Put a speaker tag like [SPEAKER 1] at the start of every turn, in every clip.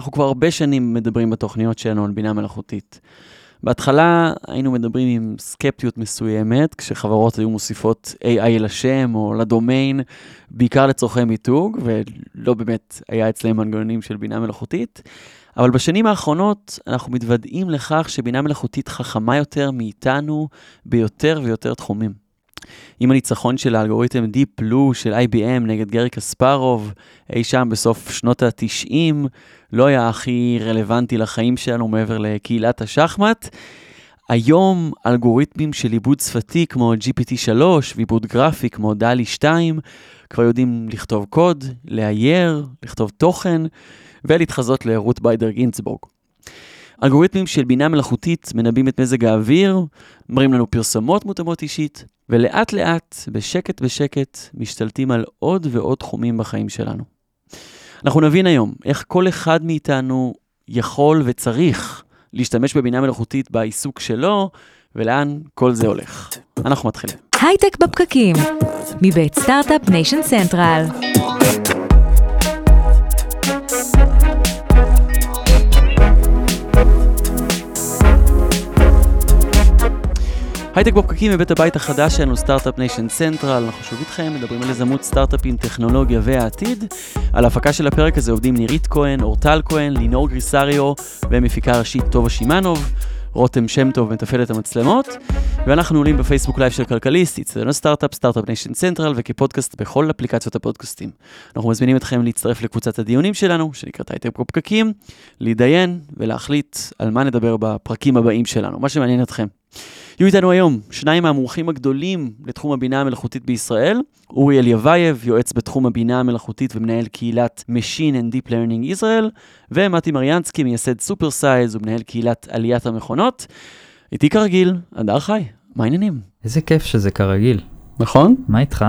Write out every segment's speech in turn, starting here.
[SPEAKER 1] אנחנו כבר הרבה שנים מדברים בתוכניות שלנו על בינה מלאכותית. בהתחלה היינו מדברים עם סקפטיות מסוימת, כשחברות היו מוסיפות AI לשם או לדומיין, בעיקר לצורכי מיתוג, ולא באמת היה אצלם מנגנונים של בינה מלאכותית. אבל בשנים האחרונות אנחנו מתוודעים לכך שבינה מלאכותית חכמה יותר מאיתנו ביותר ויותר תחומים. עם הניצחון של האלגוריתם Deep Blue של IBM נגד גרי קספרוב, אי שם בסוף שנות ה-90, לא היה הכי רלוונטי לחיים שלנו מעבר לקהילת השחמט. היום אלגוריתמים של עיבוד שפתי כמו GPT-3 ועיבוד גרפי כמו דלי 2 כבר יודעים לכתוב קוד, לאייר, לכתוב תוכן ולהתחזות לרות ביידר גינצבורג. אלגוריתמים של בינה מלאכותית מנבאים את מזג האוויר, מראים לנו פרסומות מותאמות אישית, ולאט לאט, בשקט בשקט, משתלטים על עוד ועוד תחומים בחיים שלנו. אנחנו נבין היום איך כל אחד מאיתנו יכול וצריך להשתמש בבינה מלאכותית בעיסוק שלו, ולאן כל זה הולך. אנחנו מתחילים.
[SPEAKER 2] הייטק בפקקים, מבית סטארט-אפ ניישן סנטרל.
[SPEAKER 1] הייטק בפקקים מבית הבית החדש שלנו, סטארט-אפ ניישן סנטרל, אנחנו שוב איתכם, מדברים על יזמות סטארט-אפים, טכנולוגיה והעתיד. על ההפקה של הפרק הזה עובדים נירית כהן, אורטל כהן, לינור גריסריו ומפיקה ראשית טובה שמאנוב. רותם שם טוב מתפעל את המצלמות, ואנחנו עולים בפייסבוק לייב של כלכליסט, אצטדיון הסטארט-אפ, סטארט-אפ ניישן סנטרל, וכפודקאסט בכל אפליקציות הפודקאסטים. אנחנו מזמינים אתכם להצטרף לקבוצת הדיונים שלנו, שנקראת הייטק בפקקים, להתדיין ולהחליט על מה נדבר בפרקים הבאים שלנו, מה שמעניין אתכם. יהיו איתנו היום שניים מהמומחים הגדולים לתחום הבינה המלאכותית בישראל, אורי אליבייב, יועץ בתחום הבינה המלאכותית ומנהל קהילת Machine and Deep Learning Israel, ומתי מריאנסקי, מייסד סופר סייז ומנהל קהילת עליית המכונות. איתי כרגיל, הדר חי, מה העניינים?
[SPEAKER 3] איזה כיף שזה כרגיל.
[SPEAKER 1] נכון?
[SPEAKER 3] מה איתך?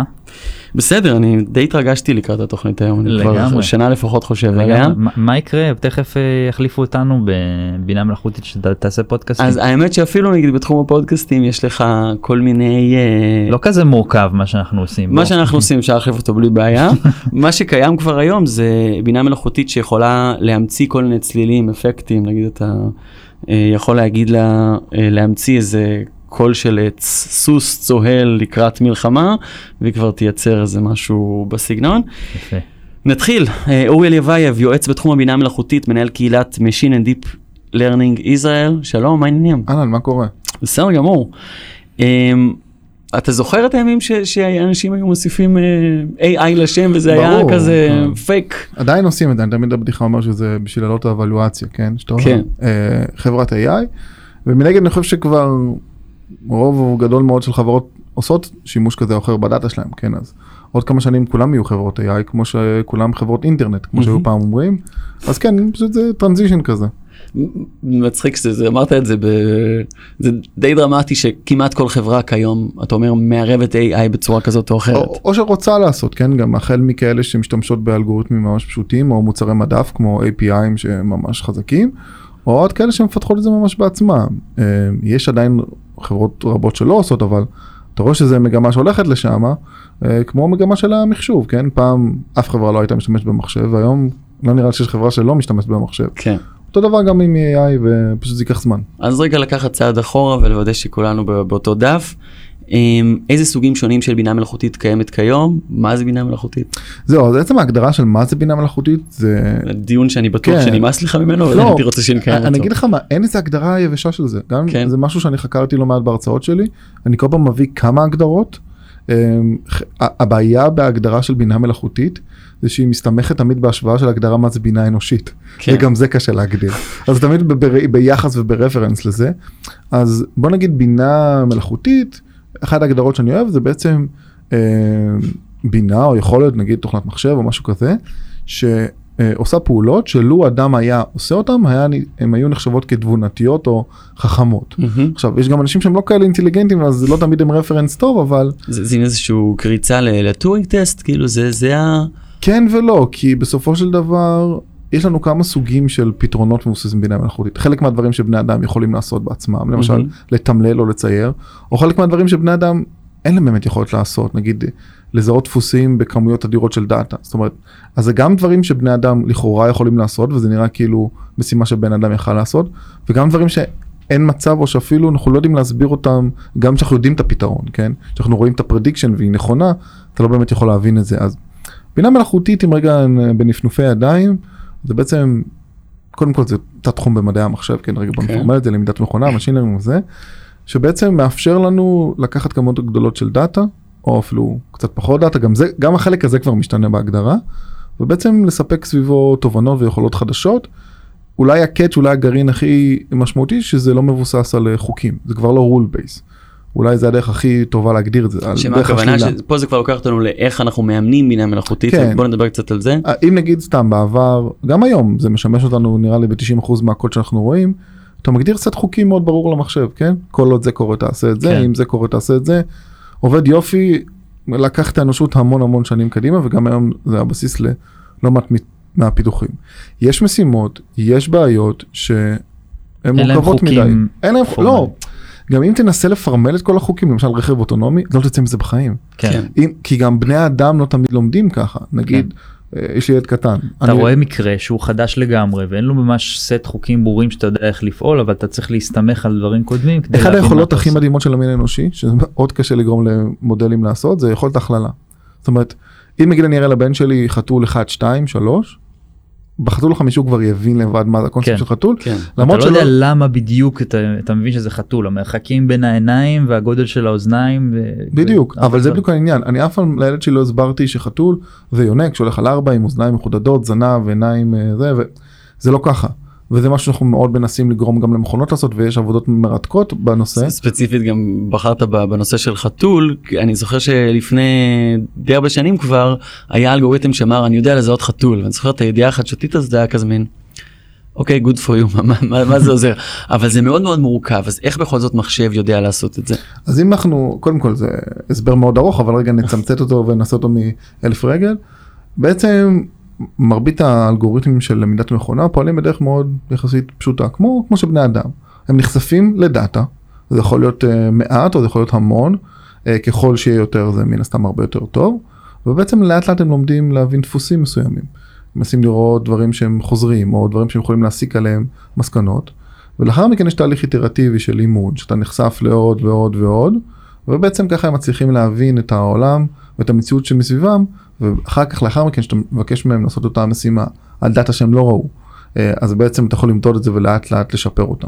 [SPEAKER 1] בסדר, אני די התרגשתי לקראת התוכנית היום, אני כבר
[SPEAKER 3] לגמרי.
[SPEAKER 1] שנה לפחות חושב עליה.
[SPEAKER 3] לגמרי. מה- מה יקרה? תכף אה, יחליפו אותנו בבינה מלאכותית שתעשה פודקאסטים.
[SPEAKER 1] אז האמת שאפילו נגיד בתחום הפודקאסטים יש לך כל מיני... אה,
[SPEAKER 3] לא כזה מורכב מה שאנחנו עושים.
[SPEAKER 1] מה. שאנחנו עושים אפשר להחליף אותו בלי בעיה. מה שקיים כבר היום זה בינה מלאכותית שיכולה להמציא כל מיני צלילים, אפקטים, נגיד אתה אה, יכול להגיד לה, להמציא איזה קול של אה, צ- סוס צוהל לקראת מלחמה, והיא כבר תייצר איזה משהו בסגנון.
[SPEAKER 3] יפה.
[SPEAKER 1] נתחיל, אה, אורי אליבייב, יועץ בתחום הבינה המלאכותית, מנהל קהילת Machine and Deep Learning Israel, שלום, מה העניינים?
[SPEAKER 4] אהלן, מה קורה?
[SPEAKER 1] בסדר גמור. אמ, אתה זוכר את הימים ש- שאנשים היו מוסיפים אה, AI לשם וזה היה כזה. פייק?
[SPEAKER 4] עדיין עושים את זה, אני תמיד הבדיחה אומר שזה בשביל להעלות את האבלואציה, כן? שאתה אומר,
[SPEAKER 1] כן.
[SPEAKER 4] אה, חברת AI, ומנגד אני חושב שכבר רוב גדול מאוד של חברות עושות שימוש כזה או אחר בדאטה שלהם, כן? אז עוד כמה שנים כולם יהיו חברות AI, כמו שכולם חברות אינטרנט, כמו שהיו. פעם אומרים, אז כן, פשוט זה טרנזישן כזה.
[SPEAKER 1] מצחיק שזה, זה- אמרת את זה, ב... זה די דרמטי שכמעט כל חברה כיום, אתה אומר, מערבת AI בצורה כזאת או אחרת.
[SPEAKER 4] או, או שרוצה לעשות, כן? גם החל מכאלה שמשתמשות באלגוריתמים ממש פשוטים, או מוצרי מדף כמו API'ים שממש חזקים, או עוד כאלה שמפתחות את זה ממש בעצמם. אה, יש עדיין חברות רבות שלא עושות, אבל אתה רואה שזה מגמה שהולכת לשם, אה, כמו מגמה של המחשוב, כן? פעם אף חברה לא הייתה משתמשת במחשב, והיום לא נראה שיש חברה שלא משתמשת במחשב.
[SPEAKER 1] כן.
[SPEAKER 4] אותו דבר גם עם AI, ופשוט זה ייקח זמן.
[SPEAKER 1] אז רגע לקחת צעד אחורה ולוודא שכולנו בא- באותו דף. אמ, איזה סוגים שונים של בינה מלאכותית קיימת כיום? מה זה בינה מלאכותית?
[SPEAKER 4] זהו, אז עצם ההגדרה של מה זה בינה מלאכותית, זה
[SPEAKER 1] דיון שאני בטוח
[SPEAKER 4] כן.
[SPEAKER 1] שנמאס לך ממנו, אבל
[SPEAKER 4] לא,
[SPEAKER 1] הייתי רוצה שנקיים אותו.
[SPEAKER 4] אני אגיד לך מה, אין איזה הגדרה יבשה של זה. גם
[SPEAKER 1] כן.
[SPEAKER 4] זה משהו שאני חקרתי לא מעט בהרצאות שלי, אני כל פעם מביא כמה הגדרות. אמ, הבעיה בהגדרה של בינה מלאכותית זה שהיא מסתמכת תמיד בהשוואה של הגדרה מה זה בינה אנושית.
[SPEAKER 1] כן.
[SPEAKER 4] וגם זה קשה להגדיר. אז תמיד ב- ב- ביחס וברפרנס לזה. אז בוא נגיד בינה מלאכותית, אחת ההגדרות שאני אוהב זה בעצם אה, בינה או יכולת נגיד תוכנת מחשב או משהו כזה, שעושה פעולות שלו אדם היה עושה אותם, היה, הם היו נחשבות כתבונתיות או חכמות.
[SPEAKER 1] מהמם.
[SPEAKER 4] עכשיו יש גם אנשים שהם לא כאלה אינטליגנטים אז לא תמיד הם רפרנס טוב אבל
[SPEAKER 1] זה זה איזשהו קריצה ל Turing test כאילו זה זה ה...
[SPEAKER 4] כן ולא כי בסופו של דבר יש לנו כמה סוגים של פתרונות מבוססים בינה מלאכותית חלק מהדברים שבני אדם יכולים לעשות בעצמם למשל
[SPEAKER 1] מהמם.
[SPEAKER 4] לתמלל או לצייר או חלק מהדברים שבני אדם אין להם באמת יכולת לעשות נגיד לזהות דפוסים בכמויות אדירות של data. זאת אומרת, אז זה גם דברים שבני אדם לכאורה יכולים לעשות, וזה נראה כאילו משימה שבן אדם יכל לעשות, וגם דברים שאין מצב, או שאפילו אנחנו לא יודעים להסביר אותם, גם כשאנחנו יודעים את הפתרון, כן? כשאנחנו רואים את ה prediction והיא נכונה, אתה לא באמת יכול להבין את זה. אז בינה מלאכותית עם רגע בנפנופי ידיים, זה בעצם, קודם כל זה תת תחום במדעי המחשב, כן, רגע בוא
[SPEAKER 1] כן.
[SPEAKER 4] נפורמל את זה, למידת מכונה, Machine Learning וזה, שבעצם מאפשר לנו לקחת כמות גדולות של data, או אפילו קצת פחות data, גם, זה, גם החלק הזה כבר משתנה בהגדרה, ובעצם לספק סביבו תובנות ויכולות חדשות. אולי הקאץ', אולי הגרעין הכי משמעותי, שזה לא מבוסס על אה, חוקים, זה כבר לא rule base. אולי זה הדרך הכי טובה להגדיר את זה,
[SPEAKER 1] שמה הכוונה. שפה זה כבר לוקח אותנו לאיך אנחנו מאמנים בינה מלאכותית,
[SPEAKER 4] כן.
[SPEAKER 1] בוא נדבר קצת על זה.
[SPEAKER 4] אה, אם נגיד סתם בעבר, גם היום זה משמש אותנו נראה לי ב-90% מהקוד שאנחנו רואים, אתה מגדיר סט חוקים מאוד ברור למחשב, כן? כל עוד זה קורה תעשה את זה,
[SPEAKER 3] כן.
[SPEAKER 4] אם זה קורה תעשה את זה. עובד יופי, לקח את האנושות המון המון שנים קדימה וגם היום זה הבסיס ללא מעט מהפיתוחים. יש משימות, יש בעיות שהן
[SPEAKER 3] אין להם
[SPEAKER 4] מורכבות מדי.
[SPEAKER 3] חוקים
[SPEAKER 4] אין להם,
[SPEAKER 3] פורמליים.
[SPEAKER 4] לא, גם אם תנסה לפרמל את כל החוקים, למשל רכב אוטונומי, לא תצא מזה בחיים.
[SPEAKER 3] כן.
[SPEAKER 4] אם, כי גם בני האדם לא תמיד לומדים ככה, נגיד, אה, יש לי ילד קטן.
[SPEAKER 3] אתה
[SPEAKER 4] אני-
[SPEAKER 3] רואה מקרה שהוא חדש לגמרי ואין לו ממש סט חוקים ברורים שאתה יודע איך לפעול אבל אתה צריך להסתמך על דברים קודמים.
[SPEAKER 4] אחד היכולות הכי. מדהימות של המין האנושי, שמאוד קשה לגרום למודלים לעשות, זה יכולת הכללה. זאת אומרת, אם נגיד אני אראה לבן שלי חתול 1, 2, 3, בחתול החמישי הוא כבר יבין לבד מה זה הקונספט
[SPEAKER 3] כן.
[SPEAKER 4] של חתול,
[SPEAKER 1] כן.
[SPEAKER 3] אתה
[SPEAKER 4] למרות
[SPEAKER 3] לא
[SPEAKER 4] שלא,
[SPEAKER 3] יודע למה בדיוק אתה, אתה מבין שזה חתול המרחקים בין העיניים והגודל של האוזניים. ו...
[SPEAKER 4] בדיוק,
[SPEAKER 3] ו-
[SPEAKER 4] אבל זה בדיוק העניין, אני אף פעם לילד שלי לא הסברתי שחתול זה יונק שהולך על ארבע עם אוזניים מחודדות, זנב, עיניים, אה, זה, וזה לא ככה. וזה משהו שאנחנו מאוד מנסים לגרום גם למכונות לעשות ויש עבודות מרתקות בנושא.
[SPEAKER 1] ספציפית גם בחרת בנושא של חתול, אני זוכר שלפני די הרבה שנים כבר היה אלגוריתם שאמר אני יודע לזהות חתול, ואני זוכר את הידיעה החדשותית הזאת, זה היה כזה מין, אוקיי, you, מה, מה, מה זה עוזר? אבל זה מאוד מאוד מורכב, אז איך בכל זאת מחשב יודע לעשות את זה?
[SPEAKER 4] אז אם אנחנו, קודם כל זה הסבר מאוד ארוך, אבל רגע נצמצת אותו ונעשה אותו מאלף רגל. בעצם מרבית האלגוריתמים של למידת מכונה פועלים בדרך מאוד יחסית פשוטה, כמו, כמו שבני אדם. הם נחשפים לדאטה, זה יכול להיות uh, מעט או זה יכול להיות המון, uh, ככל שיהיה יותר זה מן הסתם הרבה יותר טוב, ובעצם לאט לאט הם לומדים להבין דפוסים מסוימים. מנסים לראות דברים שהם חוזרים או דברים שהם יכולים להסיק עליהם מסקנות. ולאחר מכן יש תהליך איטרטיבי של לימוד, שאתה נחשף לעוד ועוד ועוד, ובעצם ככה הם מצליחים להבין את העולם ואת המציאות שמסביבם, ואחר כך לאחר מכן שאתה מבקש מהם לעשות אותה משימה על דאטה שהם לא ראו, אה, אז בעצם אתה יכול למדוד את זה ולאט לאט לשפר אותם.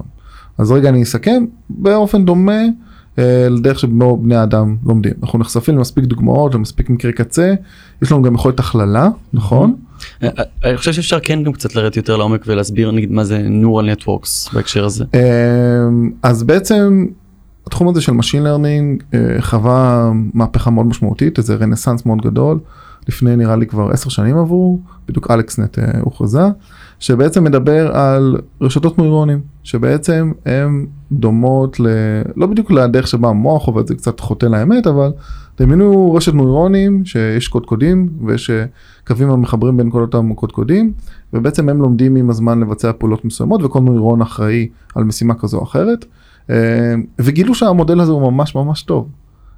[SPEAKER 4] אז רגע אני אסכם באופן דומה אה, לדרך שבו בני האדם לומדים. אנחנו נחשפים למספיק דוגמאות ומספיק מקרי קצה, יש לנו גם יכולת הכללה, נכון?
[SPEAKER 1] אה, אני חושב שאפשר כן גם קצת לרדת יותר לעומק ולהסביר נגיד מה זה neural networks בהקשר הזה.
[SPEAKER 4] אז בעצם התחום הזה של Machine Learning אה, חווה מהפכה מאוד משמעותית, איזה רנסאנס מאוד גדול. לפני נראה לי כבר עשר שנים עברו, בדיוק אלכסנט אה, הוכרזה, שבעצם מדבר על רשתות נוירונים, שבעצם הן דומות ל... לא בדיוק לדרך שבה המוח עובד, זה קצת חוטא לאמת, אבל דמיינו רשת נוירונים שיש קודקודים ויש קווים המחברים בין כל אותם קודקודים, ובעצם הם לומדים עם הזמן לבצע פעולות מסוימות וכל נוירון אחראי על משימה כזו או אחרת, וגילו שהמודל הזה הוא ממש ממש טוב.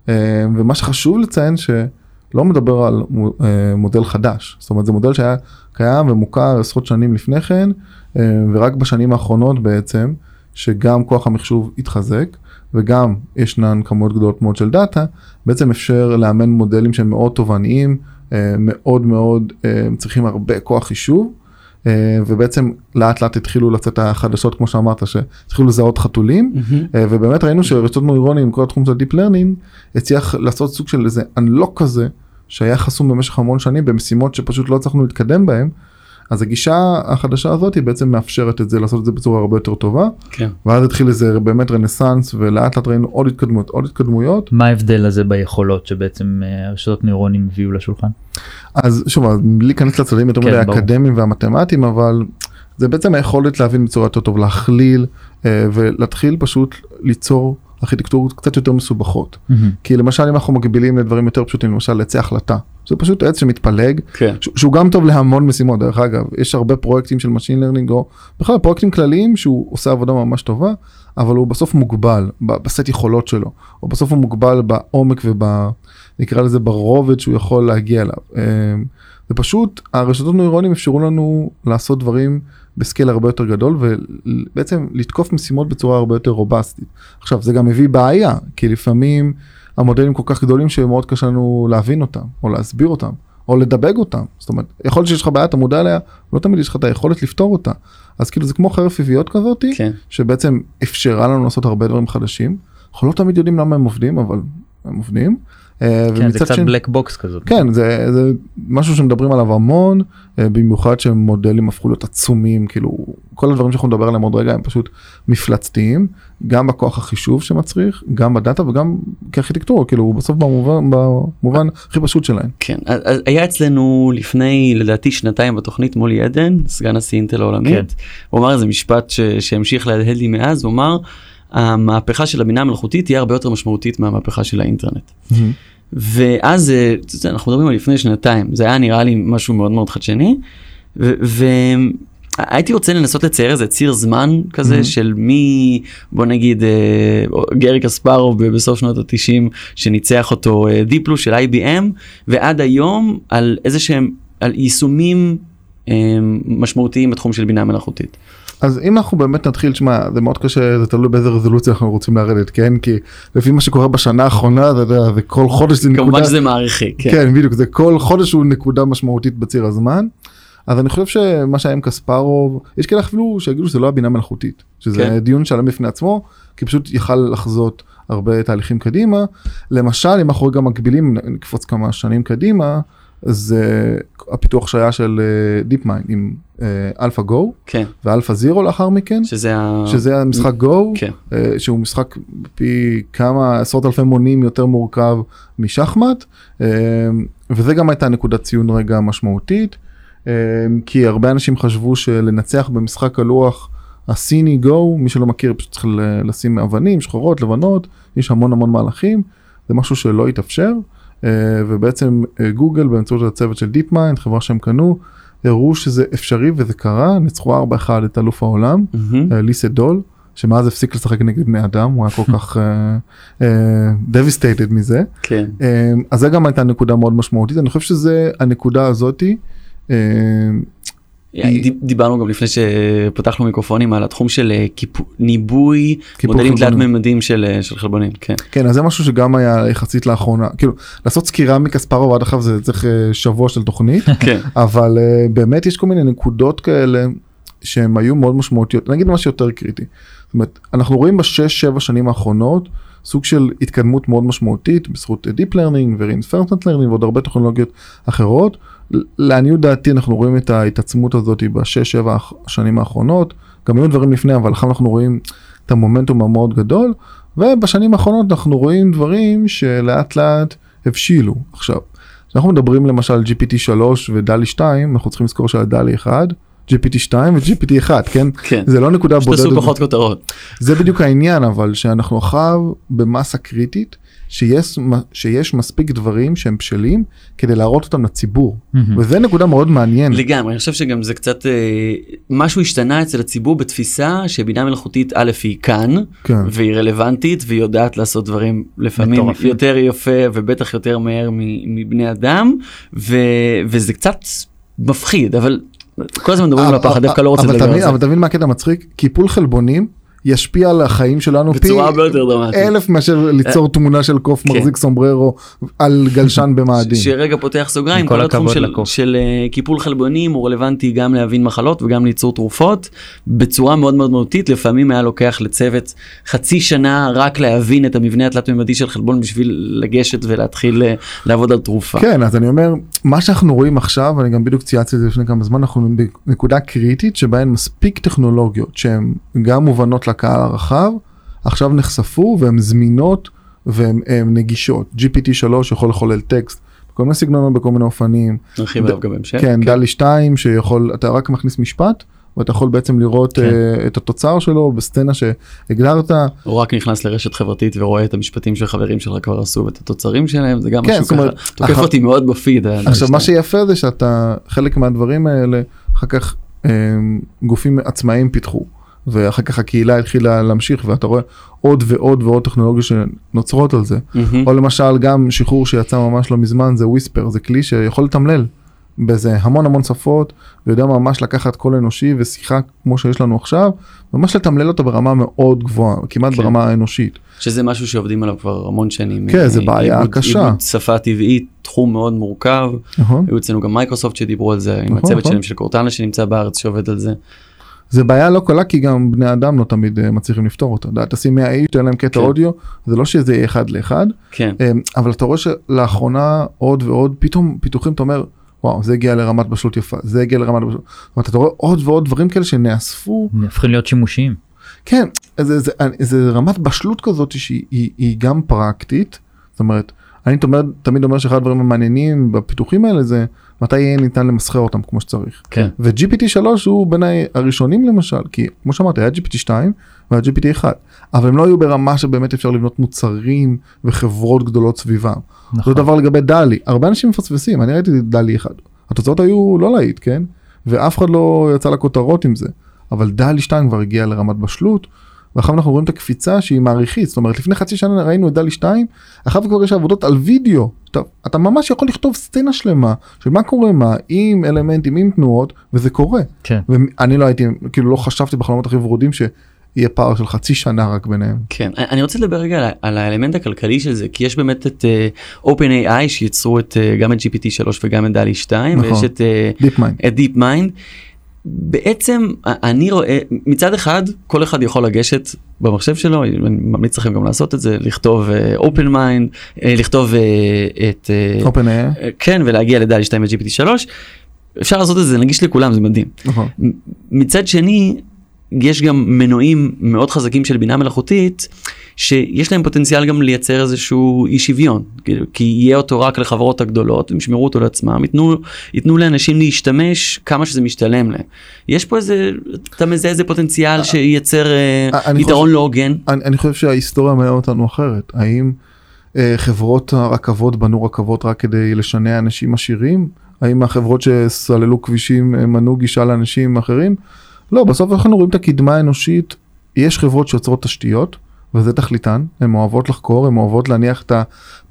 [SPEAKER 4] אה, ומה שחשוב לציין שלא מדבר על אה, מודל חדש, זאת אומרת זה מודל שהיה קיים ומוכר עשרות שנים לפני כן, אה, ורק בשנים האחרונות בעצם, שגם כוח המחשוב התחזק וגם ישנן כמויות גדולות מאוד של דאטה, בעצם אפשר לאמן מודלים שהם מאוד תובעניים, אה, מאוד מאוד אה, צריכים הרבה כוח חישוב. אה, ובעצם לאט לאט התחילו לצאת החדשות כמו שאמרת שהתחילו לזהות חתולים. אה, ובאמת ראינו שרשתות נוירונים כל התחום של Deep Learning הצליח לעשות סוג של איזה unlock כזה שהיה חסום במשך המון שנים במשימות שפשוט לא הצלחנו להתקדם בהם. אז הגישה החדשה הזאת היא בעצם מאפשרת את זה לעשות את זה בצורה הרבה יותר טובה
[SPEAKER 1] כן.
[SPEAKER 4] ואז התחיל איזה באמת רנסאנס ולאט לאט ראינו עוד התקדמות עוד התקדמויות
[SPEAKER 3] מה ההבדל הזה ביכולות שבעצם אה, הרשתות נוירונים הביאו לשולחן?
[SPEAKER 4] אז שוב בלי להיכנס לצדדים יותר
[SPEAKER 3] כן,
[SPEAKER 4] מדי
[SPEAKER 3] ברור.
[SPEAKER 4] אקדמיים והמתמטיים אבל זה בעצם היכולת להבין בצורה יותר טוב להכליל אה, ולהתחיל פשוט ליצור ארכיטקטורות קצת יותר מסובכות.
[SPEAKER 3] מהמם.
[SPEAKER 4] כי למשל אם אנחנו מגבילים לדברים יותר פשוטים, למשל עצי החלטה, זה פשוט עץ שמתפלג,
[SPEAKER 1] כן.
[SPEAKER 4] ש- שהוא גם טוב להמון משימות דרך אגב, יש הרבה פרויקטים של Machine Learning או בכלל פרויקטים כלליים שהוא עושה עבודה ממש טובה, אבל הוא בסוף מוגבל בסט יכולות שלו, או בסוף הוא מוגבל בעומק וב... נקרא לזה ברובד שהוא יכול להגיע אליו. אמ, זה פשוט, הרשתות נוירונים אפשרו לנו לעשות דברים בסקייל הרבה יותר גדול ובעצם לתקוף משימות בצורה הרבה יותר רובסטית. עכשיו זה גם מביא בעיה, כי לפעמים המודלים כל כך גדולים שמאוד קשה לנו להבין אותם, או להסביר אותם, או לדבג אותם. זאת אומרת, יכול להיות שיש לך בעיה, אתה מודע אליה, לא תמיד יש לך את היכולת לפתור אותה. אז כאילו זה כמו חרב פיפיות כזאתי,
[SPEAKER 1] כן.
[SPEAKER 4] שבעצם אפשרה לנו לעשות הרבה דברים חדשים. אנחנו לא תמיד יודעים למה הם עובדים, אבל הם עובדים. אה,
[SPEAKER 3] כן, זה קצת
[SPEAKER 4] שני-
[SPEAKER 3] black box כזאת.
[SPEAKER 4] כן, זה, זה משהו שמדברים עליו המון, אה, במיוחד שמודלים הפכו להיות עצומים, כאילו כל הדברים שאנחנו נדבר עליהם עוד רגע הם פשוט מפלצתיים, גם בכוח החישוב שמצריך, גם ב data וגם כארכיטקטורה, כאילו בסוף במובן, במובן הכי פשוט שלהם.
[SPEAKER 1] כן, אז- אז היה אצלנו לפני לדעתי שנתיים בתוכנית מולי עדן, סגן נשיא אינטל העולמית,
[SPEAKER 3] כן.
[SPEAKER 1] הוא אמר איזה משפט ש- שהמשיך להדהד לי מאז, הוא אמר, המהפכה של הבינה המלאכותית תהיה הרבה יותר משמעותית מהמהפכה של האינטרנט. ואז אה, אנחנו מדברים על לפני שנתיים, זה היה נראה לי משהו מאוד מאוד חדשני, והייתי רוצה לנסות לצייר איזה ציר זמן כזה
[SPEAKER 4] Mhm.
[SPEAKER 1] של מי, בוא נגיד, אה, גרי קספרוב בסוף שנות התשעים, שניצח אותו אה, דיפלו של IBM, ועד היום על איזה שהם, על יישומים משמעותיים בתחום של בינה מלאכותית.
[SPEAKER 4] אז אם אנחנו באמת נתחיל, שמע, זה מאוד קשה, זה תלוי באיזה רזולוציה אנחנו רוצים לרדת, כן? כי לפי מה שקורה בשנה האחרונה, אתה יודע, זה כל חודש זה נקודה...
[SPEAKER 1] כמובן שזה מעריכי, כן.
[SPEAKER 4] כן, בדיוק, זה כל חודש הוא נקודה משמעותית בציר הזמן. אז אני חושב שמה שהיה עם קספרוב, יש כאלה אפילו שיגידו שזה לא הבינה מלאכותית, שזה
[SPEAKER 1] כן.
[SPEAKER 4] דיון שלם בפני עצמו, כי פשוט יכל לחזות הרבה תהליכים קדימה. למשל, אם אנחנו רגע מקבילים, נקפוץ כמה שנים קדימה, זה הפיתוח שהיה של דיפ מיינד עם אלפא גו
[SPEAKER 1] כן,
[SPEAKER 4] ואלפא זירו לאחר מכן,
[SPEAKER 1] שזה ה...
[SPEAKER 4] שזה המשחק גו,
[SPEAKER 1] כן.
[SPEAKER 4] אה, שהוא משחק פי כמה עשרות אלפי מונים יותר מורכב משחמט אה, וזה גם הייתה נקודת ציון רגע משמעותית אה, כי הרבה אנשים חשבו שלנצח במשחק הלוח הסיני גו מי שלא מכיר פשוט צריך לשים אבנים שחורות לבנות יש המון המון מהלכים זה משהו שלא התאפשר אה, ובעצם אה, גוגל באמצעות הצוות של דיפ מיינד חברה שהם קנו הראו שזה אפשרי וזה קרה ניצחו 4-1 את אלוף העולם. אה, לי סדול שמאז הפסיק לשחק נגד בני אדם הוא היה כל כך devastated מזה
[SPEAKER 1] כן.
[SPEAKER 4] אה, אז זה גם הייתה נקודה מאוד משמעותית אני חושב שזה הנקודה הזאתי.
[SPEAKER 1] דיברנו גם לפני שפתחנו מיקרופונים על התחום של אה, ניבוי מודלים תלת. ממדים של אה, של חלבונים כן
[SPEAKER 4] כן אז זה משהו שגם היה יחסית לאחרונה כאילו לעשות סקירה מקספרוב עד עכשיו זה צריך אה, שבוע של תוכנית
[SPEAKER 1] כן
[SPEAKER 4] אבל באמת יש כל מיני נקודות כאלה שהן היו מאוד משמעותיות נגיד משהו יותר קריטי. זאת אומרת אנחנו רואים בשש שבע שנים האחרונות סוג של התקדמות מאוד משמעותית בזכות Deep Learning ו-Reinforcement Learning ועוד הרבה טכנולוגיות אחרות. לעניות דעתי אנחנו רואים את ההתעצמות הזאת בשש שבע השנים האחרונות. גם היו דברים לפני אבל עכשיו אנחנו רואים את המומנטום המאוד גדול. ובשנים האחרונות אנחנו רואים דברים שלאט לאט הבשילו. עכשיו. כשאנחנו מדברים למשל GPT 3 ודלי 2 אנחנו צריכים לזכור שהיה דלי 1 GPT 2 ו-GPT 1 כן?
[SPEAKER 1] כן.
[SPEAKER 4] זה לא נקודה
[SPEAKER 1] שתעשו
[SPEAKER 4] בודדת.
[SPEAKER 1] פחות כותרות.
[SPEAKER 4] זה בדיוק העניין אבל שאנחנו עכשיו במסה קריטית שיש שיש מספיק דברים שהם בשלים כדי להראות אותם לציבור
[SPEAKER 3] מהמם.
[SPEAKER 4] וזה נקודה מאוד מעניינת.
[SPEAKER 1] לגמרי אני חושב שגם זה קצת אה, משהו השתנה אצל הציבור בתפיסה שבינה מלאכותית א' היא כאן
[SPEAKER 4] כן.
[SPEAKER 1] והיא רלוונטית והיא יודעת לעשות דברים לפעמים
[SPEAKER 3] מטורפים.
[SPEAKER 1] יותר יפה ובטח יותר מהר מ- מבני אדם ו- וזה קצת מפחיד אבל כל הזמן מדברים על הפחד דווקא לא רוצה
[SPEAKER 4] אבל
[SPEAKER 1] לדבר על זה
[SPEAKER 4] אבל תבין מה הקטע מצחיק קיפול חלבונים ישפיע על החיים שלנו פי. אלף מאשר ליצור תמונה של קוף
[SPEAKER 1] כן.
[SPEAKER 4] מחזיק סומבררו על גלשן במאדים.
[SPEAKER 1] שרגע פותח סוגריים,
[SPEAKER 3] כל
[SPEAKER 1] התחום של. של אה, קיפול חלבונים הוא רלוונטי גם להבין מחלות וגם ליצור תרופות בצורה מאוד מאוד מהותית לפעמים היה לוקח לצוות חצי שנה רק להבין את המבנה התלת מימדי של חלבון בשביל לגשת ולהתחיל אה, לעבוד על תרופה.
[SPEAKER 4] כן אז אני אומר מה שאנחנו רואים עכשיו אני גם בדיוק צייצתי את זה לפני כמה זמן אנחנו בנקודה קריטית שבהן מספיק טכנולוגיות שהן גם מובנות לקהל הרחב עכשיו נחשפו והן זמינות והן הן נגישות gpt 3 יכול לחולל טקסט בכל מיני סגנונות בכל מיני אופנים
[SPEAKER 1] נרחיב עליו גם בהמשך.
[SPEAKER 4] כן דלי 2 שיכול אתה רק מכניס משפט ואתה יכול בעצם לראות
[SPEAKER 3] כן.
[SPEAKER 4] אה, את התוצר שלו בסצנה שהגדרת.
[SPEAKER 1] הוא רק נכנס לרשת חברתית ורואה את המשפטים שחברים שלך כבר עשו ואת התוצרים שלהם, זה גם
[SPEAKER 4] כן,
[SPEAKER 1] משהו ככה, תוקף
[SPEAKER 4] אחר-
[SPEAKER 1] אותי מאוד בפיד. ה-
[SPEAKER 4] עכשיו מה. שיפה זה שאתה חלק מהדברים האלה אחר כך אה, גופים עצמאיים פיתחו ואחר כך הקהילה התחילה להמשיך ואתה רואה עוד ועוד ועוד טכנולוגיות שנוצרות על זה.
[SPEAKER 1] מהמם.
[SPEAKER 4] או למשל גם שחרור שיצא ממש לא מזמן זה וויספר זה כלי שיכול לתמלל באיזה המון המון שפות ויודע ממש לקחת קול אנושי ושיחה כמו שיש לנו עכשיו ממש לתמלל אותו ברמה מאוד גבוהה כמעט
[SPEAKER 1] כן.
[SPEAKER 4] ברמה האנושית.
[SPEAKER 1] שזה משהו שעובדים עליו כבר המון שנים.
[SPEAKER 4] כן, זה
[SPEAKER 1] אה,
[SPEAKER 4] בעיה
[SPEAKER 1] עיבוד-
[SPEAKER 4] קשה.
[SPEAKER 1] עיבוד שפה טבעית, תחום מאוד מורכב.
[SPEAKER 4] נכון?
[SPEAKER 1] היו אצלנו גם מייקרוסופט שדיברו על זה, עם
[SPEAKER 4] נכון,
[SPEAKER 1] הצוות
[SPEAKER 4] נכון.
[SPEAKER 1] שלהם של קורטנה שנמצא בארץ שעובד על זה.
[SPEAKER 4] זה בעיה לא קלה כי גם בני אדם לא תמיד אה, מצליחים לפתור אותה. אתה יודע, תשים 100 איש תן להם קטע
[SPEAKER 1] כן.
[SPEAKER 4] אודיו זה לא שזה יהיה אחד לאחד
[SPEAKER 1] כן,
[SPEAKER 4] אה, אבל אתה רואה שלאחרונה עוד ועוד פתאום פיתוחים אתה אומר וואו זה הגיע לרמת בשלות יפה זה הגיע לרמת בשלות. זאת אומרת, אתה רואה עוד ועוד דברים כאלה שנאספו
[SPEAKER 3] הופכים להיות שימושיים.
[SPEAKER 4] כן, זה, זה, זה רמת בשלות כזאת שהיא היא, היא גם פרקטית, זאת אומרת, אני תמיד, תמיד אומר שאחד הדברים המעניינים בפיתוחים האלה זה מתי יהיה ניתן למסחר אותם כמו שצריך.
[SPEAKER 1] כן.
[SPEAKER 4] ו-GPT 3 הוא בעיניי הראשונים למשל, כי כמו שאמרתי היה GPT 2 והיה GPT 1, אבל הם לא היו ברמה שבאמת אפשר לבנות מוצרים וחברות גדולות סביבם.
[SPEAKER 3] נכון.
[SPEAKER 4] אותו דבר לגבי דלי, הרבה אנשים מפספסים, אני ראיתי דלי 1, התוצאות היו לא להיט, כן? ואף אחד לא יצא לכותרות עם זה, אבל DALL-E 2 כבר הגיע לרמת בשלות, ועכשיו אנחנו רואים את הקפיצה שהיא מעריכית, זאת אומרת לפני חצי שנה ראינו את DALL-E 2, עכשיו כבר יש עבודות על וידאו, אתה, אתה ממש יכול לכתוב סצנה שלמה של מה קורה מה, עם אלמנטים, עם תנועות, וזה קורה.
[SPEAKER 3] כן.
[SPEAKER 4] ואני לא הייתי, כאילו לא חשבתי בחלומות הכי ורודים שיהיה פער של חצי שנה רק ביניהם.
[SPEAKER 1] כן. אני רוצה לדבר רגע על- על האלמנט הכלכלי של זה, כי יש באמת את uh, OpenAI שייצרו את, uh, גם את GPT 3 וגם את DALL-E 2,
[SPEAKER 4] נכון.
[SPEAKER 1] ויש את... uh,
[SPEAKER 4] מיינד.
[SPEAKER 1] את דיפ מיינד. בעצם אני רואה מצד אחד כל אחד יכול לגשת במחשב שלו אני ממליץ לכם גם לעשות את זה לכתוב OpenMind לכתוב אה, את אה,
[SPEAKER 4] OpenAI.
[SPEAKER 1] כן ולהגיע ל DALL-E 2 ו-GPT 3 אפשר לעשות את זה נגיש לכולם זה מדהים
[SPEAKER 4] נכון.
[SPEAKER 1] מצד שני יש גם מנועים מאוד חזקים של בינה מלאכותית שיש להם פוטנציאל גם לייצר איזשהו אי שוויון כאילו, כי יהיה אותו רק לחברות הגדולות הם ישמרו אותו לעצמם ייתנו ייתנו לאנשים להשתמש כמה שזה משתלם להם יש פה איזה אתה מזהה איזה פוטנציאל שייצר אה,
[SPEAKER 4] אני
[SPEAKER 1] יתרון לא הוגן
[SPEAKER 4] אני, אני חושב שההיסטוריה מראה אותנו אחרת. האם אה, חברות הרכבות בנו רכבות רק כדי לשנע אנשים עשירים? האם החברות שסללו כבישים אה, מנעו גישה לאנשים אחרים? לא, בסוף אנחנו רואים את הקדמה האנושית. יש חברות שיוצרות תשתיות, וזה תכליתן. הן אוהבות לחקור, הן אוהבות להניח את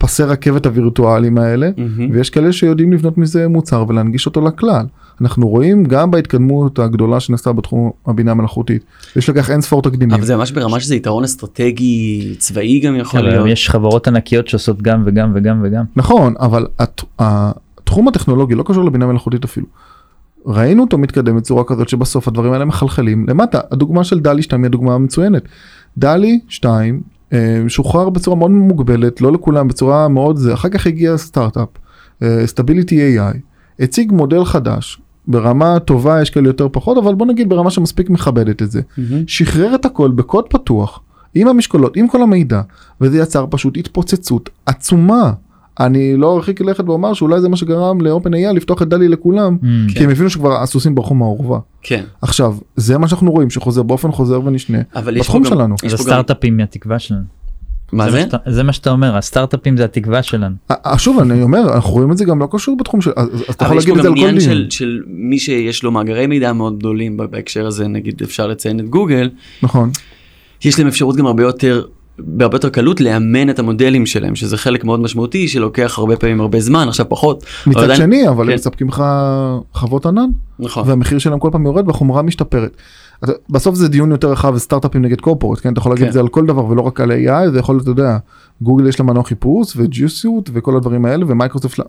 [SPEAKER 4] הפסי רכבת הווירטואליים האלה,
[SPEAKER 1] מהמם.
[SPEAKER 4] ויש כאלה שיודעים לבנות מזה מוצר ולהנגיש אותו לכלל. אנחנו רואים גם בהתקדמות הגדולה שנעשתה בתחום הבינה המלאכותית. יש לכך אין ספור תקדימים.
[SPEAKER 1] אבל זה ממש ברמה שזה יתרון אסטרטגי צבאי גם יכול
[SPEAKER 3] כן,
[SPEAKER 1] להיות.
[SPEAKER 3] יש חברות ענקיות שעושות גם וגם וגם וגם.
[SPEAKER 4] נכון, אבל הת- התחום הטכנולוגי לא קשור לבינה מלאכותית אפילו. ראינו אותו מתקדם בצורה כזאת שבסוף הדברים האלה מחלחלים למטה. הדוגמה של דלי 2 היא הדוגמה המצוינת. דלי 2 אה, שוחרר בצורה מאוד מוגבלת, לא לכולם, בצורה מאוד זה. אחר כך הגיע סטארט-אפ, סטביליטי AI, הציג מודל חדש. ברמה טובה יש כאלה יותר פחות אבל בוא נגיד ברמה שמספיק מכבדת את זה.
[SPEAKER 1] מהמם.
[SPEAKER 4] שחרר את הכל בקוד פתוח עם המשקולות עם כל המידע וזה יצר פשוט התפוצצות עצומה. אני לא ארחיק לכת ואומר שאולי זה מה שגרם לאופן AI לפתוח את דלי לכולם
[SPEAKER 3] Mm,
[SPEAKER 4] כי הם הבינו שכבר הסוסים ברחו מהאורווה.
[SPEAKER 1] כן.
[SPEAKER 4] עכשיו זה מה שאנחנו רואים שחוזר באופן חוזר ונשנה
[SPEAKER 1] אבל
[SPEAKER 4] בתחום
[SPEAKER 1] גם-
[SPEAKER 4] שלנו.
[SPEAKER 1] יש
[SPEAKER 3] אז
[SPEAKER 1] פה גם-
[SPEAKER 3] הסטארט-אפים היא התקווה שלנו.
[SPEAKER 1] מה זה?
[SPEAKER 3] שאתה- זה מה שאתה אומר הסטארט-אפים זה התקווה שלנו.
[SPEAKER 4] אה, אה, שוב אני אומר אנחנו רואים את זה גם לא קשור בתחום של אז אז אתה יכול להגיד את זה
[SPEAKER 1] גם
[SPEAKER 4] על כל דיון.
[SPEAKER 1] של, של מי שיש לו מאגרי מידע מאוד גדולים בהקשר הזה נגיד אפשר לציין את גוגל
[SPEAKER 4] נכון.
[SPEAKER 1] יש להם אפשרות גם הרבה יותר בהרבה יותר קלות לאמן את המודלים שלהם שזה חלק מאוד משמעותי שלוקח הרבה פעמים הרבה זמן עכשיו פחות. אבל
[SPEAKER 4] מצד
[SPEAKER 1] עדיין-
[SPEAKER 4] שני אבל
[SPEAKER 1] כן.
[SPEAKER 4] הם מספקים לך חוות ענן
[SPEAKER 1] נכון.
[SPEAKER 4] והמחיר שלהם כל פעם יורד והחומרה משתפרת. אתה- בסוף זה דיון יותר רחב סטארט-אפים נגד corporate כן אתה יכול להגיד
[SPEAKER 1] כן.
[SPEAKER 4] את זה על כל דבר ולא רק על AI זה יכול אתה יודע גוגל יש לה מנוע חיפוש ו G Suite וכל הדברים האלה ומייקרוסופט לה.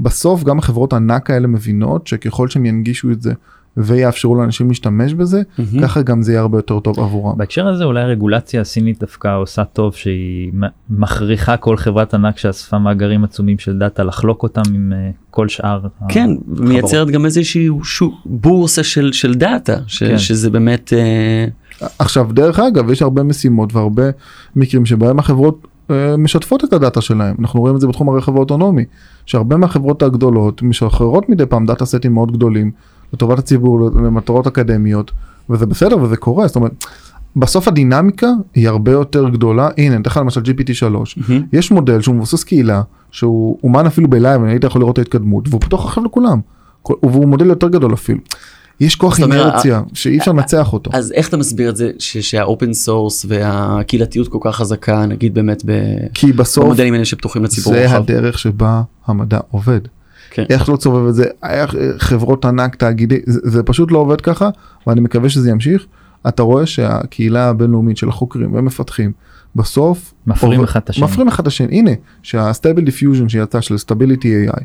[SPEAKER 4] בסוף גם החברות הענק האלה מבינות שככל שהם ינגישו את זה ויאפשרו לאנשים להשתמש בזה
[SPEAKER 1] מהמם.
[SPEAKER 4] ככה גם זה יהיה הרבה יותר טוב עבורם.
[SPEAKER 3] בהקשר הזה אולי הרגולציה הסינית דווקא עושה טוב שהיא מכריחה כל חברת ענק שאספה מאגרים עצומים של דאטה לחלוק אותם עם אה, כל שאר.
[SPEAKER 1] כן
[SPEAKER 3] החברות.
[SPEAKER 1] מייצרת גם איזושהי בורסה של של דאטה ש,
[SPEAKER 3] כן.
[SPEAKER 1] שזה באמת אה,
[SPEAKER 4] עכשיו דרך אגב יש הרבה משימות והרבה מקרים שבהם החברות אה, משתפות את הדאטה שלהם אנחנו רואים את זה בתחום הרכב האוטונומי שהרבה מהחברות הגדולות משחררות מדי פעם data set ים מאוד גדולים לטובת הציבור, למטרות אקדמיות, וזה בסדר וזה קורה, זאת אומרת, בסוף הדינמיקה היא הרבה יותר גדולה, הנה, אני אתן לך למשל GPT 3,
[SPEAKER 1] מהמם.
[SPEAKER 4] יש מודל שהוא מבוסס קהילה, שהוא אומן אפילו ב live, אני היית יכול לראות את ההתקדמות, והוא פתוח עכשיו לכולם, והוא מודל יותר גדול אפילו. יש כוח אינרציה שאי אפשר לנצח אותו.
[SPEAKER 1] אז איך אתה מסביר את זה שה open source והקהילתיות כל כך חזקה נגיד באמת ב-
[SPEAKER 4] כי בסוף
[SPEAKER 1] במודלים האלה שפתוחים לציבור
[SPEAKER 4] זה
[SPEAKER 1] רחב?
[SPEAKER 4] הדרך שבה המדע עובד.
[SPEAKER 1] כן.
[SPEAKER 4] איך לא תסובב את זה, איך חברות ענק, תאגידי, זה, זה פשוט לא עובד ככה, ואני מקווה שזה ימשיך. אתה רואה שהקהילה הבינלאומית של החוקרים ומפתחים, בסוף...
[SPEAKER 3] מפרים אחד את השני.
[SPEAKER 4] מפרים אחד את השני, הנה, שה Stable Diffusion שיצא של Stability AI,